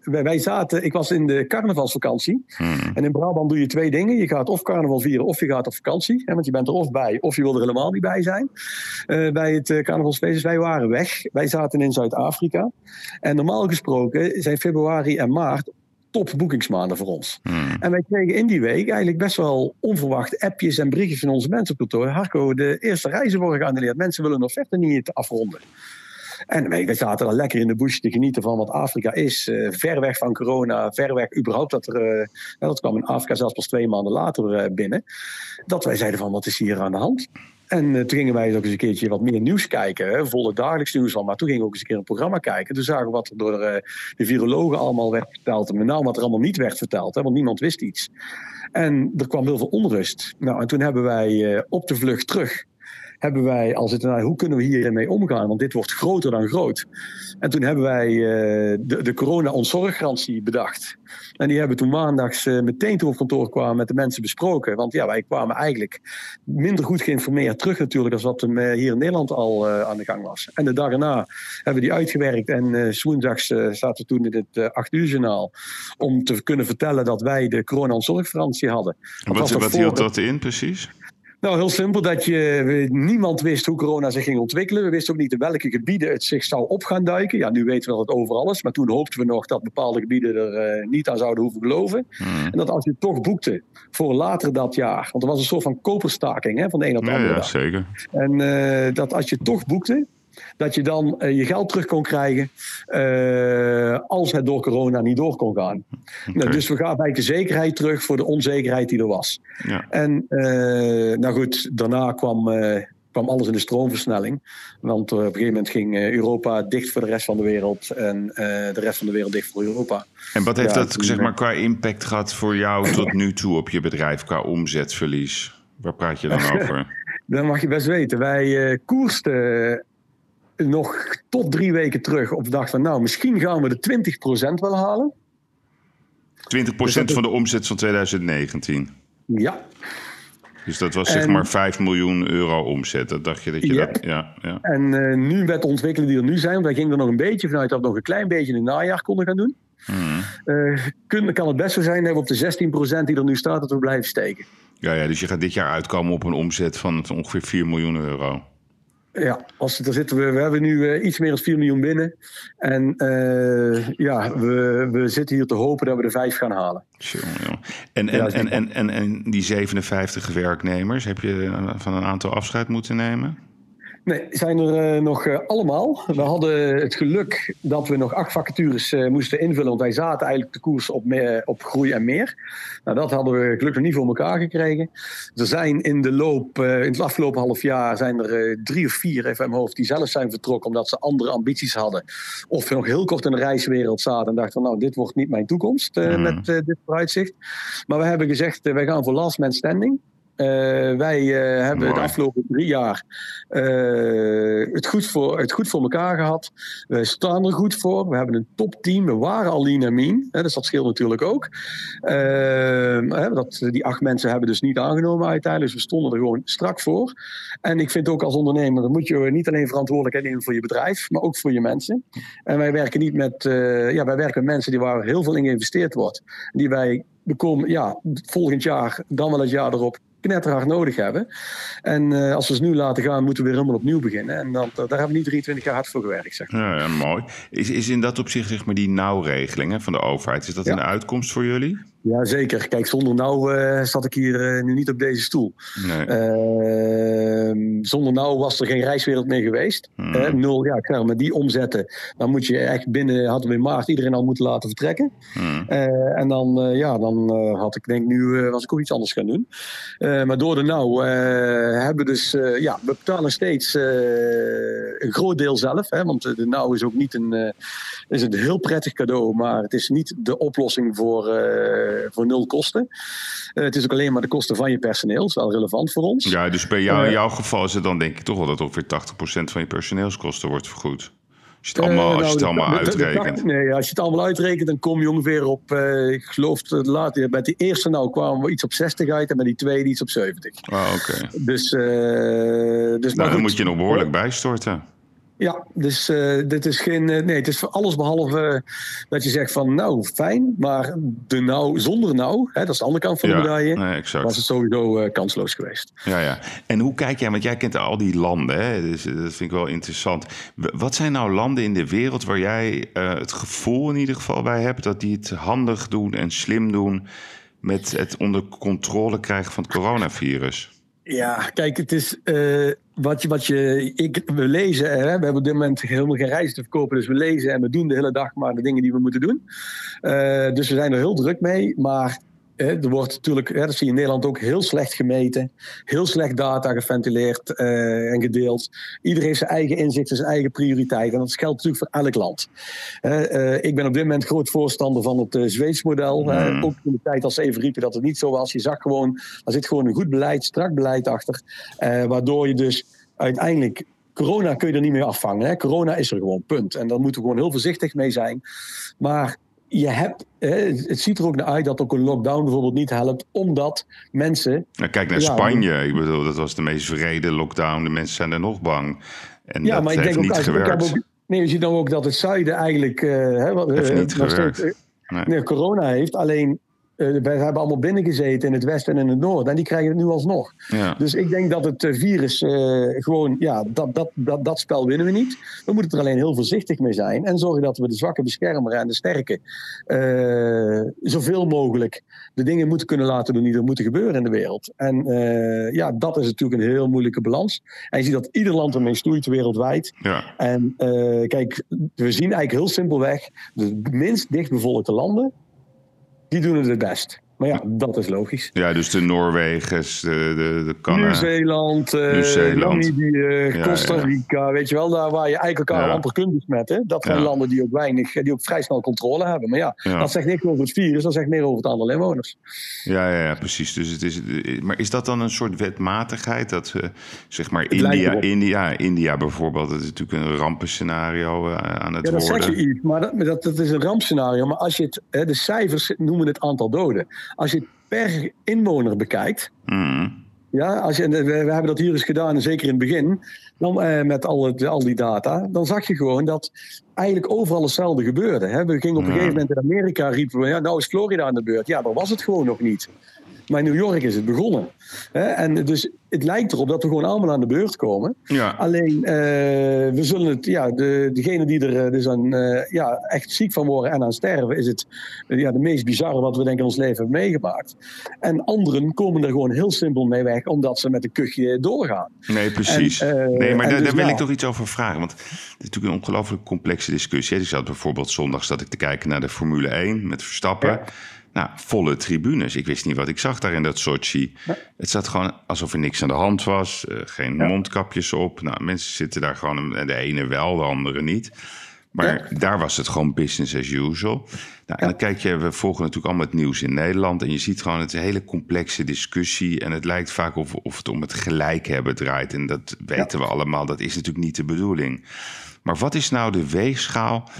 Wij, wij zaten, ik was in de carnavalsvakantie. Hmm. En in Brabant doe je twee dingen. Je gaat of carnaval vieren of je gaat op vakantie. Hè, want je bent er of bij of je wil er helemaal niet bij zijn. eh, bij het uh, carnavalsfeest. Dus wij waren weg. Wij zaten in Zuid-Afrika. En normaal gesproken zijn februari en maart topboekingsmaanden voor ons. Hmm. En wij kregen in die week eigenlijk best wel onverwacht appjes en briefjes van onze mensen op kantoor. Harco, de eerste reizen worden geannuleerd. Mensen willen nog verder niet afronden. En wij, zaten dan lekker in de bush te genieten van wat Afrika is. Uh, ver weg van corona, ver weg überhaupt. Dat, er, uh, dat kwam in Afrika zelfs pas twee maanden later uh, binnen. Dat wij zeiden van wat is hier aan de hand? En toen gingen wij ook eens een keertje wat meer nieuws kijken. Volle dagelijks nieuws van. Maar toen gingen we ook eens een keer een programma kijken. Toen zagen we wat er door de, virologen allemaal werd verteld. En met name wat er allemaal niet werd verteld. Hè, want niemand wist iets. En er kwam heel veel onrust. Nou, en toen hebben wij op de vlucht terug hebben wij al zitten naar hoe kunnen we hiermee omgaan? Want dit wordt groter dan groot. En toen hebben wij uh, de, de corona-ontzorggarantie bedacht. En die hebben toen maandags uh, meteen toen op kantoor kwamen met de mensen besproken. Want ja, wij kwamen eigenlijk minder goed geïnformeerd terug natuurlijk... dan wat er hier in Nederland al uh, aan de gang was. En de dag erna hebben we die uitgewerkt. En woensdags zaten we toen in het 8 uur journaal... om te kunnen vertellen dat wij de corona-ontzorggarantie hadden. En wat, wat hield dat in precies? Nou, heel simpel dat je, niemand wist hoe corona zich ging ontwikkelen. We wisten ook niet in welke gebieden het zich zou op gaan duiken. Ja, nu weten we dat het overal is. Maar toen hoopten we nog dat bepaalde gebieden er uh, niet aan zouden hoeven geloven. Hmm. En dat als je toch boekte voor later dat jaar. Want er was een soort van koperstaking hè, van de een op de ja, andere ja, dag. zeker. En uh, dat als je toch boekte, dat je dan uh, je geld terug kon krijgen uh, als het door corona niet door kon gaan. Okay. Nou, dus we gaan bij de zekerheid terug voor de onzekerheid die er was. Ja. En uh, nou goed, daarna kwam, kwam alles in de stroomversnelling. Want op een gegeven moment ging Europa dicht voor de rest van de wereld en de rest van de wereld dicht voor Europa. En wat heeft Ja, dat zeg maar, qua impact gehad voor jou tot nu toe op je bedrijf, qua omzetverlies? Waar praat je dan [LAUGHS] over? Dat mag je best weten. Wij koersten nog tot drie weken terug op de dag van... nou, misschien gaan we de 20% wel halen. 20% van de omzet van 2019. Ja. Dus dat was En- zeg maar 5 miljoen euro omzet. Dat dacht je dat je dat... Ja, ja. En eh, nu met de ontwikkelingen die er nu zijn... want wij gingen er nog een beetje vanuit dat we nog een klein beetje in het najaar konden gaan doen. Mhm. eh, kun, kan het best zo zijn dat we op de 16% die er nu staat... dat we blijven steken. ja, ja, dus je gaat dit jaar uitkomen op een omzet van ongeveer 4 miljoen euro. Ja, als, daar zitten we, we hebben nu eh, iets meer dan 4 miljoen binnen. En eh, ja, we, we zitten hier te hopen dat we de 5 gaan halen. Jongen. En, en, Ja, en, en, en, en die 57 werknemers, heb je van een aantal afscheid moeten nemen? Nee, zijn er eh, nog eh, allemaal. We hadden het geluk dat we nog acht vacatures eh, moesten invullen. Want wij zaten eigenlijk de koers op, meer, op groei en meer. Nou, dat hadden we gelukkig niet voor elkaar gekregen. Er zijn in de loop, in het afgelopen half jaar, zijn er drie of vier, even in mijn hoofd, die zelf zijn vertrokken omdat ze andere ambities hadden. Of nog heel kort in de reiswereld zaten en dachten van nou, dit wordt niet mijn toekomst Mhm. met dit vooruitzicht. Maar we hebben gezegd, wij gaan voor last man standing. Eh, wij eh, hebben Mooi. de afgelopen drie jaar eh, het, goed voor, het goed voor elkaar gehad. We staan er goed voor. We hebben een topteam. We waren al lean en mean. Hè, dus dat scheelt natuurlijk ook. Eh, hè, dat, die acht mensen hebben dus niet aangenomen uiteindelijk. Dus we stonden er gewoon strak voor. En ik vind ook als ondernemer dan moet je niet alleen verantwoordelijkheid nemen voor je bedrijf, maar ook voor je mensen. En wij werken niet met, ja, wij werken met mensen die waar heel veel in geïnvesteerd wordt. Die wij de kom, ja, volgend jaar, dan wel het jaar erop, knetterhard nodig hebben. En eh, als we ze nu laten gaan, moeten we weer helemaal opnieuw beginnen. En dat, daar hebben we niet 23 jaar hard voor gewerkt, zeg maar. Ja, ja mooi. Is, is in dat opzicht zeg maar die nauwregeling hè, van de overheid, is dat Ja. een uitkomst voor jullie? Ja, zeker. Kijk, zonder nou eh, zat ik hier eh, nu niet op deze stoel. Nee. Ehm, zonder nou was er geen reiswereld meer geweest. Hmm. Nul, ja, klaar, met die omzetten, dan moet je echt binnen, hadden we in maart iedereen al moeten laten vertrekken. Hmm. Eh, en dan, ja, dan had ik denk nu, was ik ook iets anders gaan doen. Maar door de nou hebben we dus, ja, we betalen steeds een groot deel zelf. Hè, want de nou is ook niet een, is een heel prettig cadeau, maar het is niet de oplossing voor, eh, voor nul kosten. Eh, het is ook alleen maar de kosten van je personeel, dat is wel relevant voor ons. Ja, dus bij jou, in Eh, jouw geval is het dan denk ik toch wel dat ongeveer 80% van je personeelskosten wordt vergoed. Als je het allemaal, Eh, als je het nou, allemaal uitrekent. nee, als je het allemaal uitrekent, dan kom je ongeveer op, eh, ik geloof dat later, bij die eerste nou kwamen we iets op 60 uit en bij die tweede iets op 70. Ah, oké. Dus, eh dus maar Nou, dan goed. moet je nog behoorlijk bijstorten. Ja, dus uh, dit is geen. Uh, nee, het is alles behalve uh, dat je zegt van nou fijn, maar de nou zonder nou, hè, dat is de andere kant van de Ja, medaille, nee, was het sowieso kansloos geweest. Ja, ja. En hoe kijk jij, want jij kent al die landen, hè? Dus, dat vind ik wel interessant. Wat zijn nou landen in de wereld waar jij eh, het gevoel in ieder geval bij hebt dat die het handig doen en slim doen met het onder controle krijgen van het coronavirus? Ja, kijk, het is eh, wat je, wat je ik, we lezen. Hè, we hebben op dit moment helemaal geen reizen te verkopen, dus we lezen en we doen de hele dag maar de dingen die we moeten doen. Eh, dus we zijn er heel druk mee, maar er wordt natuurlijk, dat zie je in Nederland ook, heel slecht gemeten, heel slecht data geventileerd eh, en gedeeld. Iedereen heeft zijn eigen inzichten, zijn eigen prioriteit en dat geldt natuurlijk voor elk land. Eh, ik ben op dit moment groot voorstander van het uh, Zweeds model. hè. Mm. ook in de tijd als ze even riepen dat het niet zo was. Je zag gewoon, er zit gewoon een goed beleid, strak beleid achter. Eh, waardoor je dus uiteindelijk. Corona kun je er niet meer afvangen. Hè? Corona is er gewoon, punt. En daar moeten we gewoon heel voorzichtig mee zijn. Maar je hebt, hè, het ziet er ook naar uit dat ook een lockdown bijvoorbeeld niet helpt, omdat mensen. Nou, kijk naar Ja, Spanje. Ik bedoel, dat was de meest vrede lockdown. De mensen zijn er nog bang. En Ja, dat maar ik heeft denk ook, niet heb gewerkt. ook. Nee, je ziet dan ook dat het zuiden eigenlijk. hè, wat, Heeft niet gewerkt. eh, Nee. nee, corona heeft. Alleen. Eh, wij hebben allemaal binnengezeten in het westen en in het noorden. En die krijgen het nu alsnog. Ja. Dus ik denk dat het eh, virus eh, gewoon, ja, dat, dat, dat, dat spel winnen we niet. We moeten er alleen heel voorzichtig mee zijn. En zorgen dat we de zwakke beschermen en de sterke zoveel mogelijk de dingen moeten kunnen laten doen die er moeten gebeuren in de wereld. En ja, dat is natuurlijk een heel moeilijke balans. En je ziet dat ieder land ermee stoeit wereldwijd. ja. En kijk, we zien eigenlijk heel simpelweg de minst dichtbevolkte landen, doen het het best. Maar ja, dat is logisch. ja, dus de Noorwegens, de, de, de Canada. Nieuw-Zeeland, eh, Nieuw-Zeeland. Namibië, Costa ja. Rica, weet je wel, daar waar je eigenlijk elkaar amper kunt besmetten. Dat zijn landen die ook weinig, die ook vrij snel controle hebben. Maar ja, dat zegt niks over het virus, dat zegt meer over het aantal inwoners. Ja, ja, ja, precies. Dus het is, maar is dat dan een soort wetmatigheid? Dat eh, zeg maar India. India, India bijvoorbeeld, dat is natuurlijk een rampenscenario eh, aan het Ja, dat worden. zeg je iets, maar dat, maar dat, dat is een rampscenario. Maar als je het, hè, de cijfers noemen het aantal doden. Als je het per inwoner bekijkt, Mm. Ja, als je, we, we hebben dat hier eens gedaan, zeker in het begin, dan, eh, met al, het, al die data. Dan zag je gewoon dat eigenlijk overal hetzelfde gebeurde. Hè. We gingen op een gegeven moment in Amerika, riepen we, ja, nou is Florida aan de beurt. Ja, dat was het gewoon nog niet. Maar in New York is het begonnen. Hè. En dus het lijkt erop dat we gewoon allemaal aan de beurt komen. Ja, Alleen, eh, we zullen het, ja, de, degene die er eh, dus aan, eh, ja, echt ziek van worden en aan sterven, is het ja, de meest bizarre wat we denk ik in ons leven hebben meegemaakt. En anderen komen er gewoon heel simpel mee weg, omdat ze met een kuchje doorgaan. nee, precies. En, nee, maar daar, dus daar wil ik toch iets over vragen. Want het is natuurlijk een ongelooflijk complexe discussie. Ik zat bijvoorbeeld zondag zat ik te kijken naar de Formule 1 met Verstappen. Ja. Nou, volle tribunes. Ik wist niet wat ik zag daar in dat Sochi. Ja. Het zat gewoon alsof er niks aan de hand was. eh, geen Ja. mondkapjes op. Nou, mensen zitten daar gewoon, en de ene wel, de andere niet. Maar daar was het gewoon business as usual. Nou, en dan kijk je, we volgen natuurlijk allemaal het nieuws in Nederland. En je ziet gewoon, het hele complexe discussie. En het lijkt vaak of, of het om het gelijk hebben draait. En dat weten we allemaal, dat is natuurlijk niet de bedoeling. Maar wat is nou de weegschaal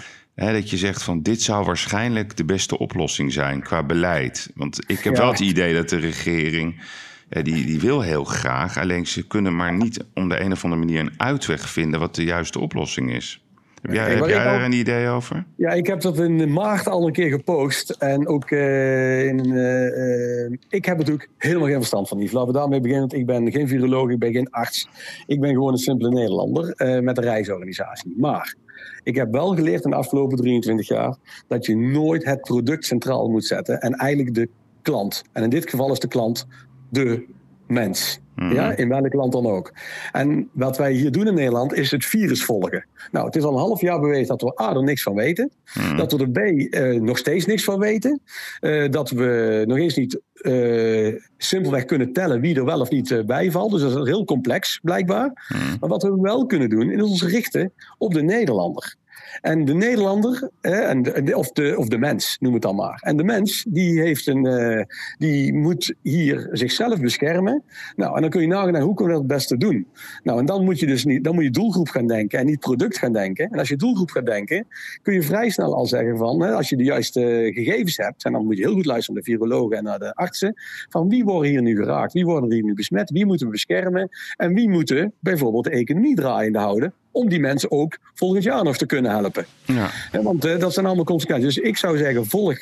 hè, dat je zegt van dit zou waarschijnlijk de beste oplossing zijn qua beleid? Want ik heb Ja. wel het idee dat de regering, eh, die, die wil heel graag. Alleen ze kunnen maar niet om de een of andere manier een uitweg vinden wat de juiste oplossing is. Heb jij, heb jij daar een idee over? Ja, ik heb dat in maart al een keer gepost. En ook eh, in. eh, ik heb natuurlijk helemaal geen verstand van Yves. Laten we daarmee beginnen. Want ik ben geen viroloog, ik ben geen arts. Ik ben gewoon een simpele Nederlander eh, met een reisorganisatie. Maar ik heb wel geleerd in de afgelopen 23 jaar dat je nooit het product centraal moet zetten. En eigenlijk de klant. En in dit geval is de klant de mens. Mhm. Ja, in welk land dan ook. En wat wij hier doen in Nederland is het virus volgen. Nou, het is al een half jaar bewezen dat we A, er niks van weten. Mhm. Dat we er B, eh, nog steeds niks van weten. Eh, dat we nog eens niet eh, simpelweg kunnen tellen wie er wel of niet eh, bijvalt. Dus dat is heel complex, blijkbaar. Mhm. Maar wat we wel kunnen doen, is ons richten op de Nederlander. En de Nederlander, en of, de, of de mens, noem het dan maar. En de mens, die, heeft een, eh, die moet hier zichzelf beschermen. Nou, en dan kun je nagaan, hoe kunnen we dat het beste doen? Nou, en dan moet je dus niet, dan moet je doelgroep gaan denken en niet product gaan denken. En als je doelgroep gaat denken, kun je vrij snel al zeggen van, hè, als je de juiste gegevens hebt, en dan moet je heel goed luisteren naar de virologen en naar de artsen, van wie worden hier nu geraakt? Wie worden hier nu besmet? Wie moeten we beschermen? En wie moeten bijvoorbeeld de economie draaiende houden? Om die mensen ook volgend jaar nog te kunnen helpen. Ja. want dat zijn allemaal consequenties. Dus ik zou zeggen, volg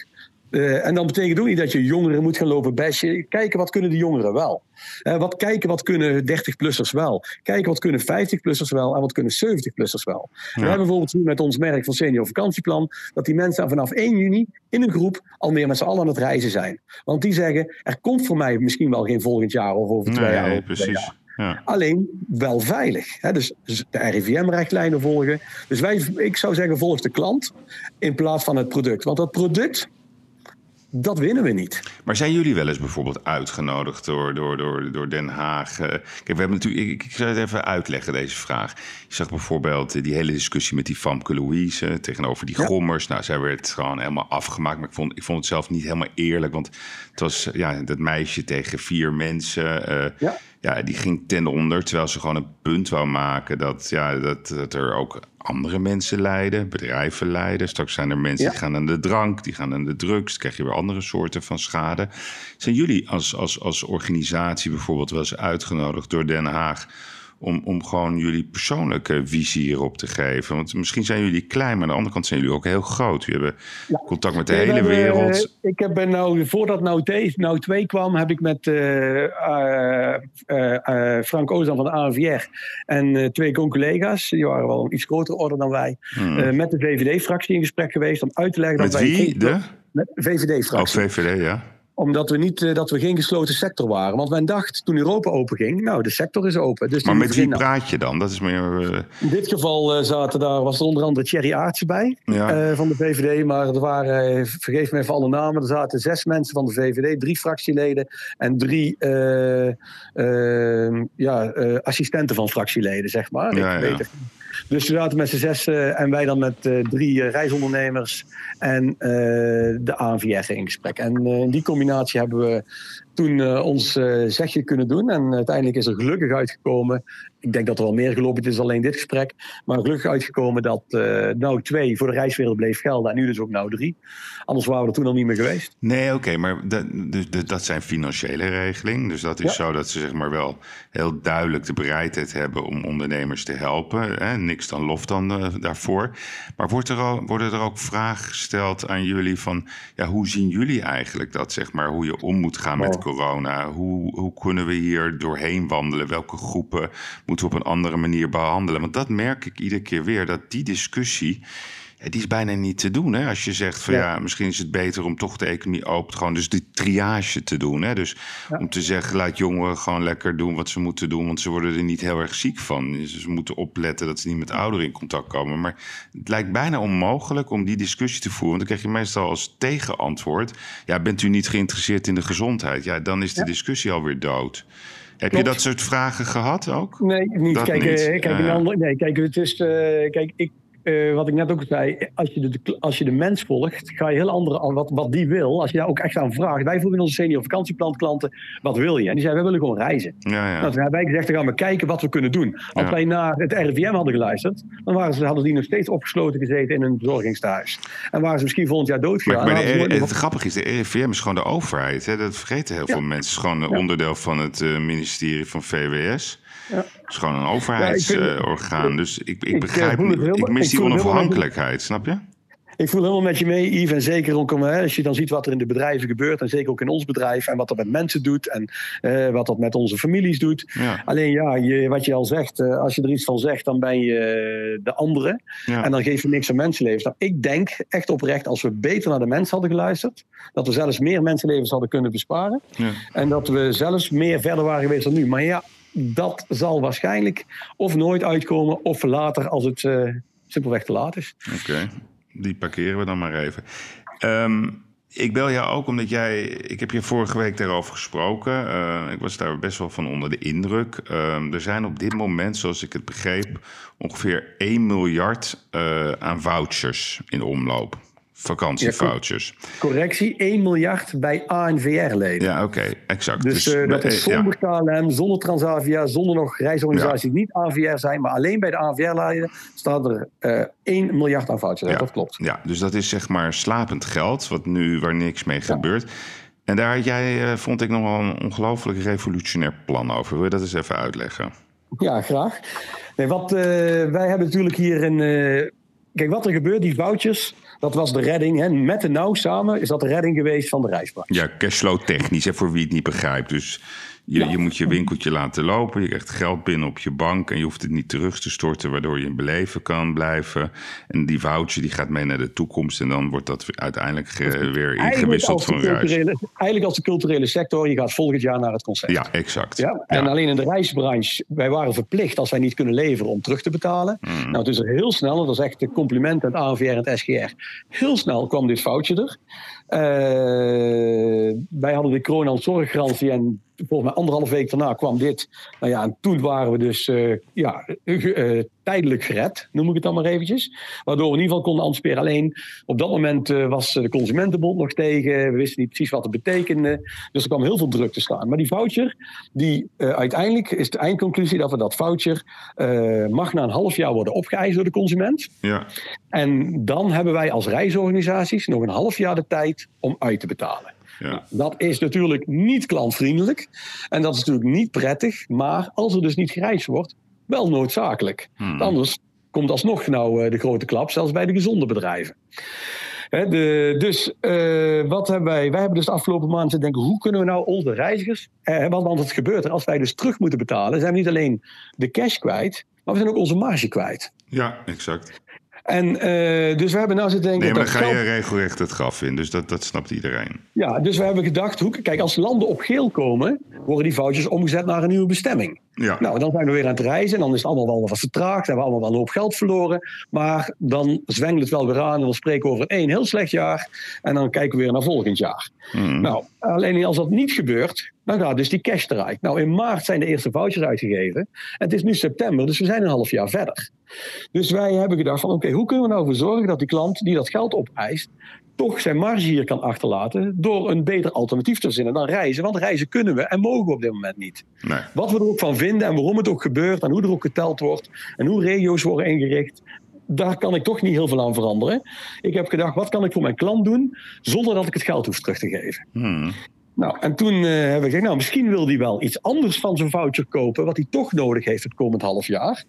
uh, en dan betekent ook niet dat je jongeren moet gaan lopen bestje. Kijken wat kunnen de jongeren wel. Uh, wat kijken wat kunnen 30-plussers wel. Kijken wat kunnen 50-plussers wel en wat kunnen 70-plussers wel. We hebben bijvoorbeeld nu met ons merk van Senior Vakantieplan dat die mensen vanaf 1 juni in een groep al meer met z'n allen aan het reizen zijn. Want die zeggen, er komt voor mij misschien wel geen volgend jaar of over twee jaar. Precies. Twee jaar. Ja. Alleen wel veilig. Hè? Dus, de RIVM-richtlijnen volgen. Dus wij, ik zou zeggen, volg de klant in plaats van het product. Want dat product, dat winnen we niet. Maar zijn jullie wel eens bijvoorbeeld uitgenodigd door, door, door, door Den Haag? Eh, kijk, we hebben natuurlijk, ik, ik zal het even uitleggen, deze vraag. Je zag bijvoorbeeld eh, die hele discussie met die Famke Louise tegenover die gommers. Nou, zij werd gewoon helemaal afgemaakt. Maar ik vond, ik vond het zelf niet helemaal eerlijk. Want het was ja, dat meisje tegen vier mensen. Uh, ja ja, die ging ten onder, terwijl ze gewoon een punt wou maken dat, ja, dat, dat er ook andere mensen lijden, bedrijven lijden. Straks zijn er mensen die gaan aan de drank, die gaan aan de drugs, dan krijg je weer andere soorten van schade. Zijn jullie als, als, als organisatie bijvoorbeeld wel eens uitgenodigd door Den Haag om, om gewoon jullie persoonlijke visie hierop te geven. Want misschien zijn jullie klein, maar aan de andere kant zijn jullie ook heel groot. Jullie hebben contact met de hele wereld. Uh, ik heb nou, voordat nou, nou 2 kwam, heb ik met uh, uh, Frank Ozan van de ANVR en twee collega's, die waren wel een iets grotere orde dan wij, hmm. met de VVD-fractie in gesprek geweest om uit te leggen met dat wie? wij... De? Met VVD-fractie. Oh, VVD, ja omdat we, niet, uh, dat we geen gesloten sector waren. Want men dacht toen Europa open ging, nou, de sector is open. Dus maar met wie praat je dan? Dat is meer... Uh... In dit geval uh, zaten daar, was er onder andere Thierry Aartsen bij ja. van de VVD. Maar er waren, vergeef me even alle namen, er zaten zes mensen van de VVD, drie fractieleden en drie ja, assistenten van fractieleden, zeg maar. Ja, Ik weet dus we zaten met z'n zes en wij dan met drie reisondernemers en de ANVR in gesprek. En in die combinatie hebben we toen ons zegje kunnen doen. En uiteindelijk is er gelukkig uitgekomen. Ik denk dat er wel meer gelopen is alleen dit gesprek. Maar gelukkig uitgekomen dat uh, nou 2 voor de reiswereld bleef gelden. En nu dus ook nou 3. Anders waren we er toen al niet meer geweest. Nee, oké. maar dat, dus, dat zijn financiële regelingen. Dus dat is zo dat ze zeg maar wel heel duidelijk de bereidheid hebben om ondernemers te helpen. Hè? Niks dan lof dan daarvoor. Maar wordt er al, worden er ook vragen gesteld aan jullie van... Ja, hoe zien jullie eigenlijk dat, zeg maar, hoe je om moet gaan met corona? Hoe, hoe kunnen we hier doorheen wandelen? Welke groepen moeten we op een andere manier behandelen? Want dat merk ik iedere keer weer, dat die discussie die is bijna niet te doen. Hè? Als je zegt van ja. misschien is het beter om toch de economie open te gewoon. Dus die triage te doen. Hè? Dus om te zeggen, laat jongeren gewoon lekker doen wat ze moeten doen. Want ze worden er niet heel erg ziek van. Dus ze moeten opletten dat ze niet met ouderen in contact komen. Maar het lijkt bijna onmogelijk om die discussie te voeren. Want dan krijg je meestal als tegenantwoord. Ja, bent u niet geïnteresseerd in de gezondheid? Ja, dan is de discussie alweer dood. Heb je dat soort vragen gehad ook? Nee, niet. kijk, niet. Uh, kijk, nee, kijk, het is, uh, kijk ik, uh, wat ik net ook zei, als je, de, als je de mens volgt, ga je heel andere, wat, wat die wil, als je daar ook echt aan vraagt. Wij vroegen onze senior vakantieplan wat wil je? En die zeiden, we willen gewoon reizen. Ja, ja. Nou, toen hebben wij gezegd, dan gaan we kijken wat we kunnen doen. Als ja. wij naar het RIVM hadden geluisterd, dan waren ze, hadden die nog steeds opgesloten gezeten in een verzorgingstehuis. En waren ze misschien volgend jaar doodgegaan. Maar, maar de, het grappige is, de RIVM is gewoon de overheid. Hè? Dat vergeten heel veel mensen. Het is gewoon een onderdeel van het uh, ministerie van VWS. Ja. Het is gewoon een overheidsorgaan. dus ik, ik, ik begrijp niet. Ik mis die onafhankelijkheid, snap je? Ik voel helemaal met je mee, Yves. En zeker ook als je dan ziet wat er in de bedrijven gebeurt. En zeker ook in ons bedrijf. En wat dat met mensen doet. En uh, wat dat met onze families doet. Ja. Alleen ja, je, wat je al zegt. Uh, als je er iets van zegt, dan ben je de andere. Ja. En dan geef je niks aan mensenlevens. Nou, ik denk echt oprecht, als we beter naar de mens hadden geluisterd. Dat we zelfs meer mensenlevens hadden kunnen besparen. Ja. En dat we zelfs meer verder waren geweest dan nu. Maar ja, dat zal waarschijnlijk of nooit uitkomen of later als het uh, simpelweg te laat is. Oké, die parkeren we dan maar even. Um, ik bel jou ook omdat jij. Ik heb je vorige week daarover gesproken. Uh, ik was daar best wel van onder de indruk. Uh, er zijn op dit moment, zoals ik het begreep, ongeveer 1 miljard uh, aan vouchers in omloop vakantievouchers. Ja, correctie, 1 miljard bij ANVR-leden. Ja, oké, exact. Dus, dus uh, dat is zonder ja. KLM, zonder Transavia, zonder nog reisorganisaties die niet ANVR zijn, maar alleen bij de ANVR-leden staat er uh, eh, 1 miljard aan vouchers. Ja. Dat klopt. Ja, dus dat is zeg maar slapend geld, wat nu waar niks mee gebeurt. En daar had jij, uh, vond ik, nog wel een ongelooflijk revolutionair plan over. Wil je dat eens even uitleggen? Ja, graag. Nee, wat, wij hebben natuurlijk hier een. Kijk, wat er gebeurt, die vouchers, dat was de redding. Hè. Met de nauw samen is dat de redding geweest van de reisbank. Ja, cashflow technisch, hè, voor wie het niet begrijpt. Dus je, je moet je winkeltje laten lopen. Je krijgt geld binnen op je bank. En je hoeft het niet terug te storten, waardoor je in beleven kan blijven. En die voucher die gaat mee naar de toekomst. En dan wordt dat uiteindelijk weer ingewisseld van reis. Eigenlijk als de culturele sector. Je gaat volgend jaar naar het concert. Ja, exact. Ja? En alleen in de reisbranche. Wij waren verplicht als wij niet kunnen leveren om terug te betalen. Mm. Nou, dus heel snel. Dat is echt een compliment aan het ANVR en het SGR. Heel snel kwam dit foutje er. Uh, wij hadden de corona zorggarantie en volgens mij anderhalf week daarna kwam dit. Nou ja, en toen waren we dus uh, ja, uh, tijdelijk gered, noem ik het dan maar eventjes. Waardoor we in ieder geval konden anticiperen. Alleen op dat moment uh, was de Consumentenbond nog tegen. We wisten niet precies wat het betekende. Dus er kwam heel veel druk te staan. Maar die voucher, die uiteindelijk is de eindconclusie dat we dat voucher mag na een half jaar worden opgeëist door de consument. Ja. En dan hebben wij als reisorganisaties nog een half jaar de tijd om uit te betalen. Ja. Nou, dat is natuurlijk niet klantvriendelijk. En dat is natuurlijk niet prettig. Maar als er dus niet gereisd wordt, wel noodzakelijk. Hmm. Anders komt alsnog nou eh, de grote klap, zelfs bij de gezonde bedrijven. de, dus uh, wat hebben wij? Wij hebben dus de afgelopen maanden te denken: hoe kunnen we nou onze reizigers. Eh, want het gebeurt er, als wij dus terug moeten betalen, zijn we niet alleen de cash kwijt, maar we zijn ook onze marge kwijt. Ja, exact. En uh, dus we hebben nou zitten denken... Nee, maar dan ga je regelrecht het graf in. Dus dat, dat snapt iedereen. Ja, dus we hebben gedacht... Hoe, kijk, als landen op geel komen... worden die foutjes omgezet naar een nieuwe bestemming. Ja. Nou, dan zijn we weer aan het reizen. En dan is het allemaal wel wat vertraagd. Hebben we allemaal wel een hoop geld verloren. Maar dan zwengelt het wel weer aan. En dan spreken we over één heel slecht jaar. En dan kijken we weer naar volgend jaar. Hmm. Nou, alleen als dat niet gebeurt... dan gaat dus die cash eruit. Nou, in maart zijn de eerste vouchers uitgegeven. En het is nu september, dus we zijn een half jaar verder. Dus wij hebben gedacht van... oké, hoe kunnen we nou voor zorgen dat die klant die dat geld opeist toch zijn marge hier kan achterlaten door een beter alternatief te verzinnen dan reizen. Want reizen kunnen we en mogen we op dit moment niet. Nee. Wat we er ook van vinden en waarom het ook gebeurt en hoe er ook geteld wordt en hoe regio's worden ingericht, daar kan ik toch niet heel veel aan veranderen. Ik heb gedacht, wat kan ik voor mijn klant doen zonder dat ik het geld hoef terug te geven? Hmm. Nou, en toen uh, hebben we gezegd, nou, misschien wil hij wel iets anders van zijn voucher kopen, wat hij toch nodig heeft het komend half jaar.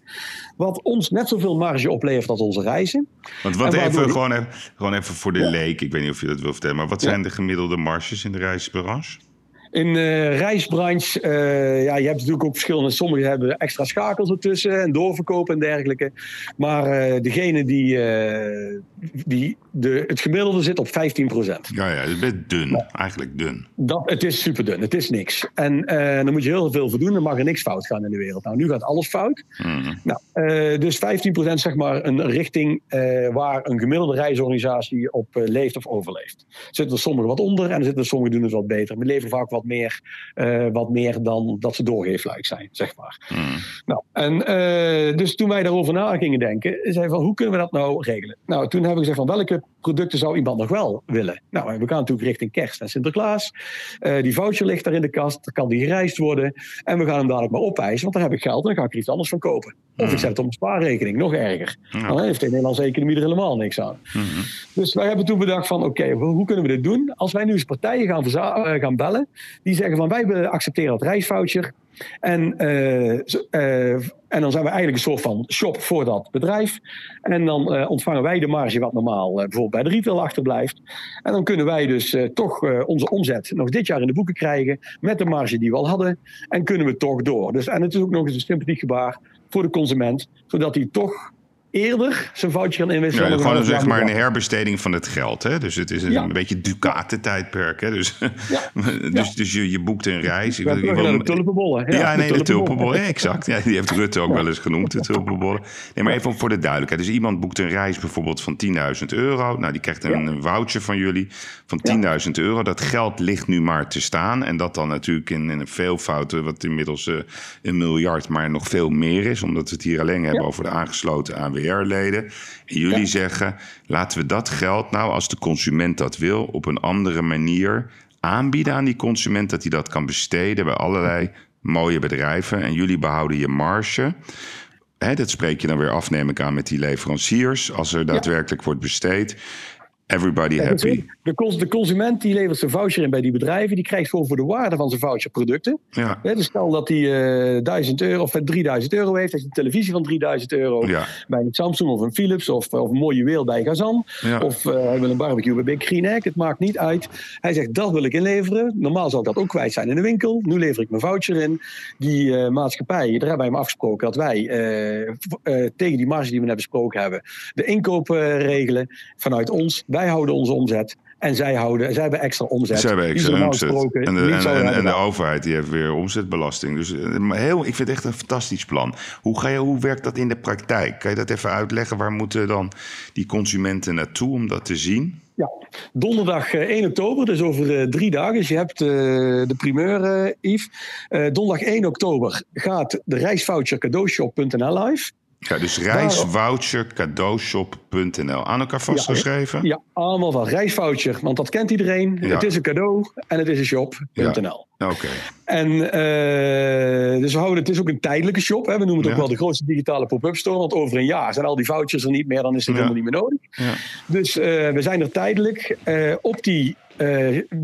Wat ons net zoveel marge oplevert als onze reizen. Want wat even, gewoon even, gewoon even voor de leek, ik weet niet of je dat wil vertellen, maar wat zijn de gemiddelde marges in de reisbranche? In de uh, reisbranche, uh, ja, je hebt natuurlijk ook verschillende. Sommigen hebben extra schakels ertussen en doorverkopen en dergelijke. Maar uh, degene die, die de, het gemiddelde zit op 15 procent. Ja, ja, het is dun, eigenlijk dun. Dat, het is super dun, het is niks. En dan moet je heel veel voor doen, dan mag er niks fout gaan in de wereld. Nou, nu gaat alles fout. Mm. Nou, dus 15 procent zeg maar een richting waar een gemiddelde reisorganisatie op leeft of overleeft. Er zitten er sommigen wat onder en er zitten er sommigen doen het wat beter. We leveren vaak wat wat meer, uh, wat meer dan dat ze doorgeefluik zijn, zeg maar. Hmm. Nou, en uh, dus toen wij daarover na gingen denken, zei van hoe kunnen we dat nou regelen? Nou, toen hebben we gezegd van welke producten zou iemand nog wel willen? Nou, we gaan natuurlijk richting kerst en Sinterklaas. Uh, die voucher ligt daar in de kast, dan kan die gereisd worden. En we gaan hem dadelijk maar opeisen, want dan heb ik geld en dan ga ik er iets anders van kopen. Of ik hmm. zet het op een spaarrekening, nog erger. Dan heeft de Nederlandse economie er helemaal niks aan. Hmm. Dus wij hebben toen bedacht van oké, okay, hoe kunnen we dit doen? Als wij nu eens partijen gaan, gaan bellen die zeggen van wij accepteren het reisvoucher. En, uh, uh, en dan zijn we eigenlijk een soort van shop voor dat bedrijf. En dan uh, ontvangen wij de marge wat normaal bijvoorbeeld bij de retail achterblijft. En dan kunnen wij dus toch onze omzet nog dit jaar in de boeken krijgen. Met de marge die we al hadden. En kunnen we toch door. Dus, en het is ook nog eens een sympathiek gebaar voor de consument. Zodat hij toch eerder zijn foutje gaan inwisselen. Ja, gewoon zeg maar een herbesteding van het geld. Hè? Dus het is een, een beetje Ducaten-tijdperk. Hè? Dus, [LAUGHS] ja. dus, dus je, je boekt een reis. Ik, ik wil, de tulpenbollen. Ja, nee, de tulpenbollen. exact. Ja, die heeft Rutte ook wel eens genoemd, de tulpenbollen. Nee, maar even voor de duidelijkheid. Dus iemand boekt een reis bijvoorbeeld van 10.000 euro. Nou, die krijgt een, voucher van jullie van 10.000 euro. Dat geld ligt nu maar te staan. En dat dan natuurlijk in, in een veelvoud, wat inmiddels uh, een miljard, maar nog veel meer is. Omdat we het hier alleen hebben over de aangesloten ANW En jullie zeggen, laten we dat geld nou, als de consument dat wil, op een andere manier aanbieden aan die consument, dat hij dat kan besteden bij allerlei mooie bedrijven. En jullie behouden je marge. dat spreek je dan weer af, neem ik aan, met die leveranciers, als er daadwerkelijk wordt besteed. Everybody happy. De, de, consument die levert zijn voucher in bij die bedrijven. Die krijgt gewoon voor de waarde van zijn voucher producten. Ja. dus stel dat hij uh, eh, 1000 euro of 3000 euro heeft. Heeft een televisie van 3000 euro. Ja. Bij een Samsung of een Philips of, of een mooi juweel bij Gazan. Of uh, hij wil een barbecue bij Big Green Egg. Het maakt niet uit. Hij zegt dat wil ik inleveren. Normaal zou ik dat ook kwijt zijn in de winkel. Nu lever ik mijn voucher in. Die uh, maatschappij, daar hebben wij hem afgesproken dat wij tegen die marge die we net besproken hebben. De inkoop regelen vanuit ons. Wij houden onze omzet. En zij, houden, zij hebben extra omzet. Zij hebben extra omzet. En de, en, en, de overheid die heeft weer omzetbelasting. Dus eh, heel, ik vind het echt een fantastisch plan. Hoe, ga je, hoe werkt dat in de praktijk? Kan je dat even uitleggen? Waar moeten dan die consumenten naartoe om dat te zien? Ja, donderdag 1 eh, oktober, dus over uh, drie dagen. Dus je hebt uh, de primeur, uh, Yves. donderdag 1 oktober gaat de reisvoucher cadeaushop.nl live. Ja, dus reisvouchercadeaushop.nl. Aan elkaar vastgeschreven? Ja, ja, allemaal van reisvoucher, want dat kent iedereen. Het is een cadeau en het is een shop.nl. Ja. Oké. En uh, dus we houden, het is ook een tijdelijke shop. Hè. We noemen het ook wel de grootste digitale pop-up store. Want over een jaar zijn al die vouchers er niet meer, dan is het helemaal niet meer nodig. Dus uh, we zijn er tijdelijk. Uh, op die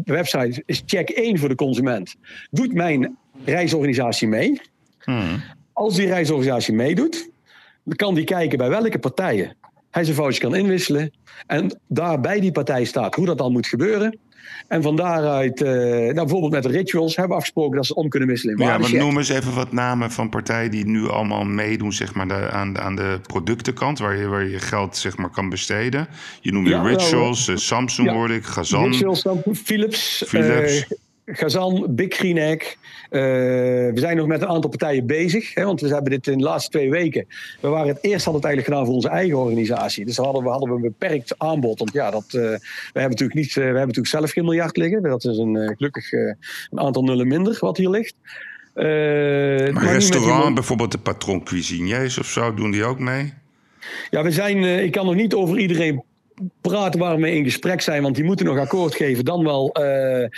website is check 1 voor de consument. Doet mijn reisorganisatie mee? Hmm. Als die reisorganisatie meedoet, kan die kijken bij welke partijen hij zijn voucher kan inwisselen. En daar bij die partij staat hoe dat dan moet gebeuren. En van daaruit, uh, nou bijvoorbeeld met de rituals, hebben we afgesproken dat ze om kunnen wisselen in Ja, maar noem eens even wat namen van partijen die nu allemaal meedoen zeg maar, de, aan, de, aan de productencant, waar je, waar je geld zeg maar, kan besteden. Je noemde ja, rituals, uh, Samsung ja, hoorde ik, Gazan. Rituals, Philips. Philips. Uh, Gazan, Big Green Egg. Uh, we zijn nog met een aantal partijen bezig. Hè, want we hebben dit in de laatste twee weken. We waren het eerst hadden het eigenlijk gedaan voor onze eigen organisatie. Dus hadden we, hadden we een beperkt aanbod. Want ja, dat, uh, we, hebben natuurlijk niet, uh, we hebben natuurlijk zelf geen miljard liggen. Dat is een, gelukkig een aantal nullen minder wat hier ligt. maar, maar restaurant, die... bijvoorbeeld de patron cuisiniers of zo, doen die ook mee? Ja, we zijn, ik kan nog niet over iedereen praten waar we in gesprek zijn, want die moeten nog akkoord geven. Dan wel uh,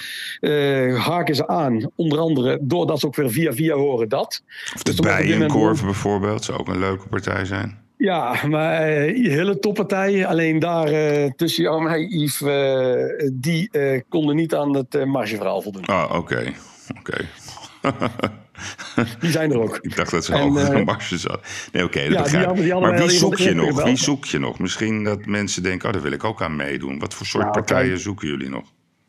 uh, haken ze aan, onder andere doordat ze ook weer via via horen dat. Of de dus Bijenkorf bijvoorbeeld, zou ook een leuke partij zijn. Ja, maar uh, hele toppartijen. Alleen daar tussen jou en mij, Yves, die konden niet aan het margeverhaal voldoen. Ah, oké. Okay. oké. [LAUGHS] [LAUGHS] Die zijn er ook. Ik dacht dat ze hoger uh, marge zat. Nee, oké, okay, dat ja, die Maar wie zoek je nog? Wie zoek je nog? Misschien dat mensen denken, oh, daar wil ik ook aan meedoen. Wat voor soort nou, partijen kijk, zoeken jullie nog?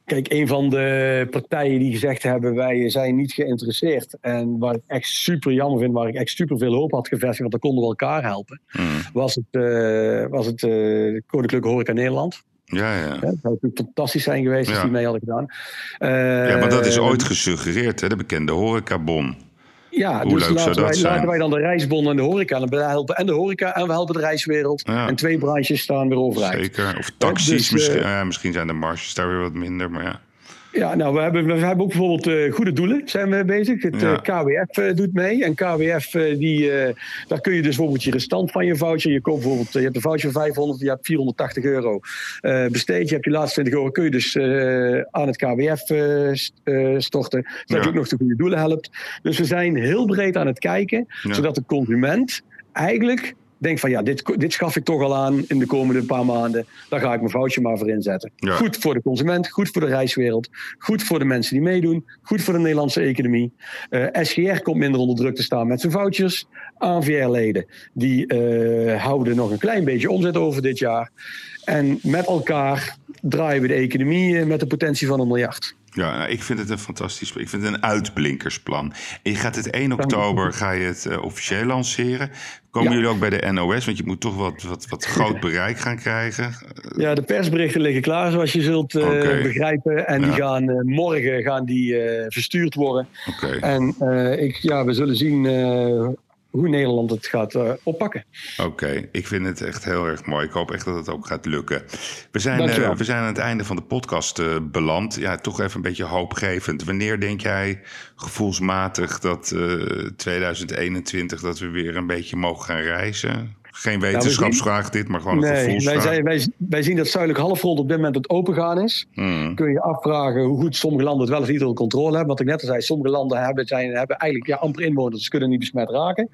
Kijk, een van de partijen die gezegd hebben, wij zijn niet geïnteresseerd. En waar ik echt super jammer vind, waar ik echt super veel hoop had gevestigd, want dan konden we elkaar helpen. Hmm. Was het, uh, was het uh, Koninklijke Horeca Nederland. Ja, ja. dat zou natuurlijk fantastisch zijn geweest als ja. die mee hadden gedaan. Uh, ja, maar dat is ooit gesuggereerd, hè? de bekende horecabon. Ja, Hoe dus leuk laten, wij, laten wij dan de reisbon en de horeca en we helpen en de horeca en we helpen de reiswereld. Ja. En twee branches staan weer overeind. Zeker. Of taxis, dus, misschien, uh, misschien zijn de marges daar weer wat minder, maar ja. Ja, nou, we hebben, we hebben ook bijvoorbeeld uh, goede doelen zijn we bezig. Het ja. uh, KWF uh, doet mee. En KWF, die, daar kun je dus bijvoorbeeld je restant van je voucher. Je koopt bijvoorbeeld, je hebt een voucher van 500, je hebt 480 euro besteed. Je hebt je laatste 20 euro, kun je dus aan het KWF storten. Zodat ja. je ook nog de goede doelen helpt. Dus we zijn heel breed aan het kijken, ja. zodat de consument eigenlijk denk van ja, dit, dit schaf ik toch al aan in de komende paar maanden. Daar ga ik mijn foutje maar voor inzetten. Ja. Goed voor de consument, goed voor de reiswereld, goed voor de mensen die meedoen, goed voor de Nederlandse economie. Uh, SGR komt minder onder druk te staan met zijn vouchers. ANVR-leden die uh, houden nog een klein beetje omzet over dit jaar. En met elkaar draaien we de economie met de potentie van een miljard. Ja, nou, ik vind het een fantastisch. Ik vind het een uitblinkersplan. En je gaat het 1 oktober ga je het uh, officieel lanceren. Komen ja. jullie ook bij de NOS? Want je moet toch wat, wat, wat groot bereik gaan krijgen. Ja, de persberichten liggen klaar, zoals je zult uh, okay. begrijpen. En ja. die gaan uh, morgen gaan die, verstuurd worden. Okay. En ik, ja, we zullen zien hoe Nederland het gaat uh, oppakken. Oké, okay. ik vind het echt heel erg mooi. Ik hoop echt dat het ook gaat lukken. We zijn, uh, we zijn aan het einde van de podcast uh, beland. Ja, toch even een beetje hoopgevend. Wanneer denk jij gevoelsmatig dat 2021 dat we weer een beetje mogen gaan reizen? Geen wetenschapsvraag dit, maar gewoon een gevoelsvraag. Wij, wij, wij zien dat zuidelijk halfrond op dit moment het opengaan is. Hmm. Kun je afvragen hoe goed sommige landen het wel of niet onder controle hebben. Wat ik net al zei, sommige landen hebben, zijn, hebben eigenlijk ja, amper inwoners, dus kunnen niet besmet raken.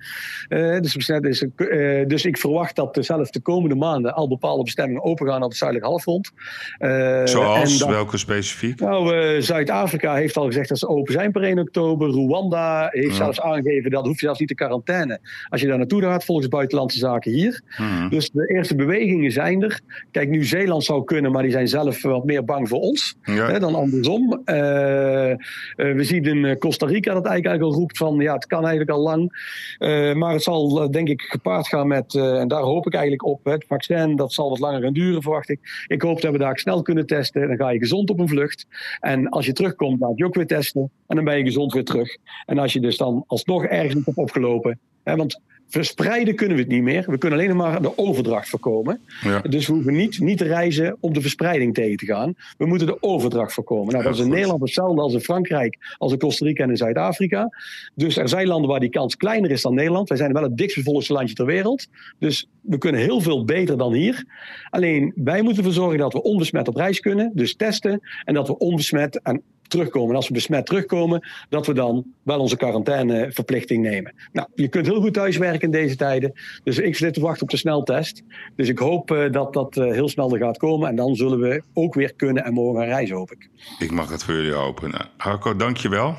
Eh, dus, besmet is, eh, dus ik verwacht dat zelfs de komende maanden al bepaalde bestemmingen opengaan op het zuidelijk halfrond. Eh, Zoals dan- welke specifiek? nou, Zuid-Afrika heeft al gezegd dat ze open zijn per 1 oktober. Rwanda heeft Ja. zelfs aangegeven dat hoef je zelfs niet te quarantaine als je daar naartoe gaat volgens buitenlandse zaken hier. Hmm. Dus de eerste bewegingen zijn er. Kijk, Nieuw-Zeeland zou kunnen, maar die zijn zelf wat meer bang voor ons Ja. hè, dan andersom. Eh, eh, we zien in eh, Costa Rica dat eigenlijk al roept van ja, het kan eigenlijk al lang. Maar het zal denk ik gepaard gaan met, en daar hoop ik eigenlijk op, het vaccin, dat zal wat langer gaan duren verwacht ik. Ik hoop dat we daar snel kunnen testen. Dan ga je gezond op een vlucht. En als je terugkomt, laat je ook weer testen. En dan ben je gezond weer terug. En als je dus dan alsnog ergens hebt opgelopen. Want verspreiden kunnen we het niet meer. We kunnen alleen nog maar de overdracht voorkomen. Ja. Dus we hoeven niet, niet te reizen om de verspreiding tegen te gaan. We moeten de overdracht voorkomen. Nou, dat is in. Nederland hetzelfde als in Frankrijk, als in Costa Rica en in Zuid-Afrika. Dus er zijn landen waar die kans kleiner is dan Nederland. Wij zijn wel het dichtstbevolkte landje ter wereld. Dus we kunnen heel veel beter dan hier. Alleen wij moeten ervoor zorgen dat we onbesmet op reis kunnen. Dus testen. En dat we onbesmet en terugkomen. En als we besmet terugkomen, dat we dan wel onze quarantaineverplichting nemen. Nou, je kunt heel goed thuiswerken in deze tijden. Dus ik zit te wachten op de sneltest. Dus ik hoop eh, dat dat eh, heel snel er gaat komen. En dan zullen we ook weer kunnen en mogen gaan reizen, hoop ik. Ik mag het voor jullie openen. Harco, dank je wel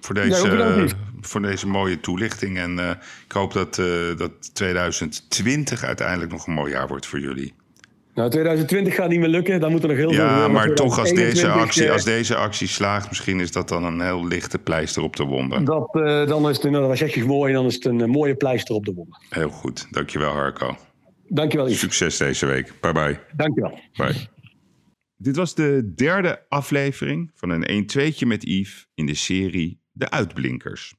voor deze, Yves. voor deze mooie toelichting. En eh, ik hoop dat, eh, dat 2020 uiteindelijk nog een mooi jaar wordt voor jullie. Nou, 2020 gaat niet meer lukken. Dan moet er nog heel veel Ja, gebeuren. maar toch als deze, 2021, actie, eh, als deze actie slaagt, misschien is dat dan een heel lichte pleister op de wonden. Dat, eh, dan is het, je mooi, dan is het een eh, mooie pleister op de wond. Heel goed. Dankjewel, Harco. Dankjewel, Yves. Succes deze week. Bye bye. Dankjewel. Bye. Dit was de derde aflevering van een 1-2'tje met Yves in de serie De Uitblinkers.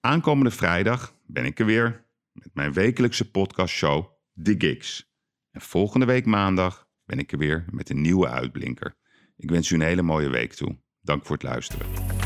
Aankomende vrijdag ben ik er weer met mijn wekelijkse podcastshow The Gigs. En volgende week maandag ben ik er weer met een nieuwe uitblinker. Ik wens u een hele mooie week toe. Dank voor het luisteren.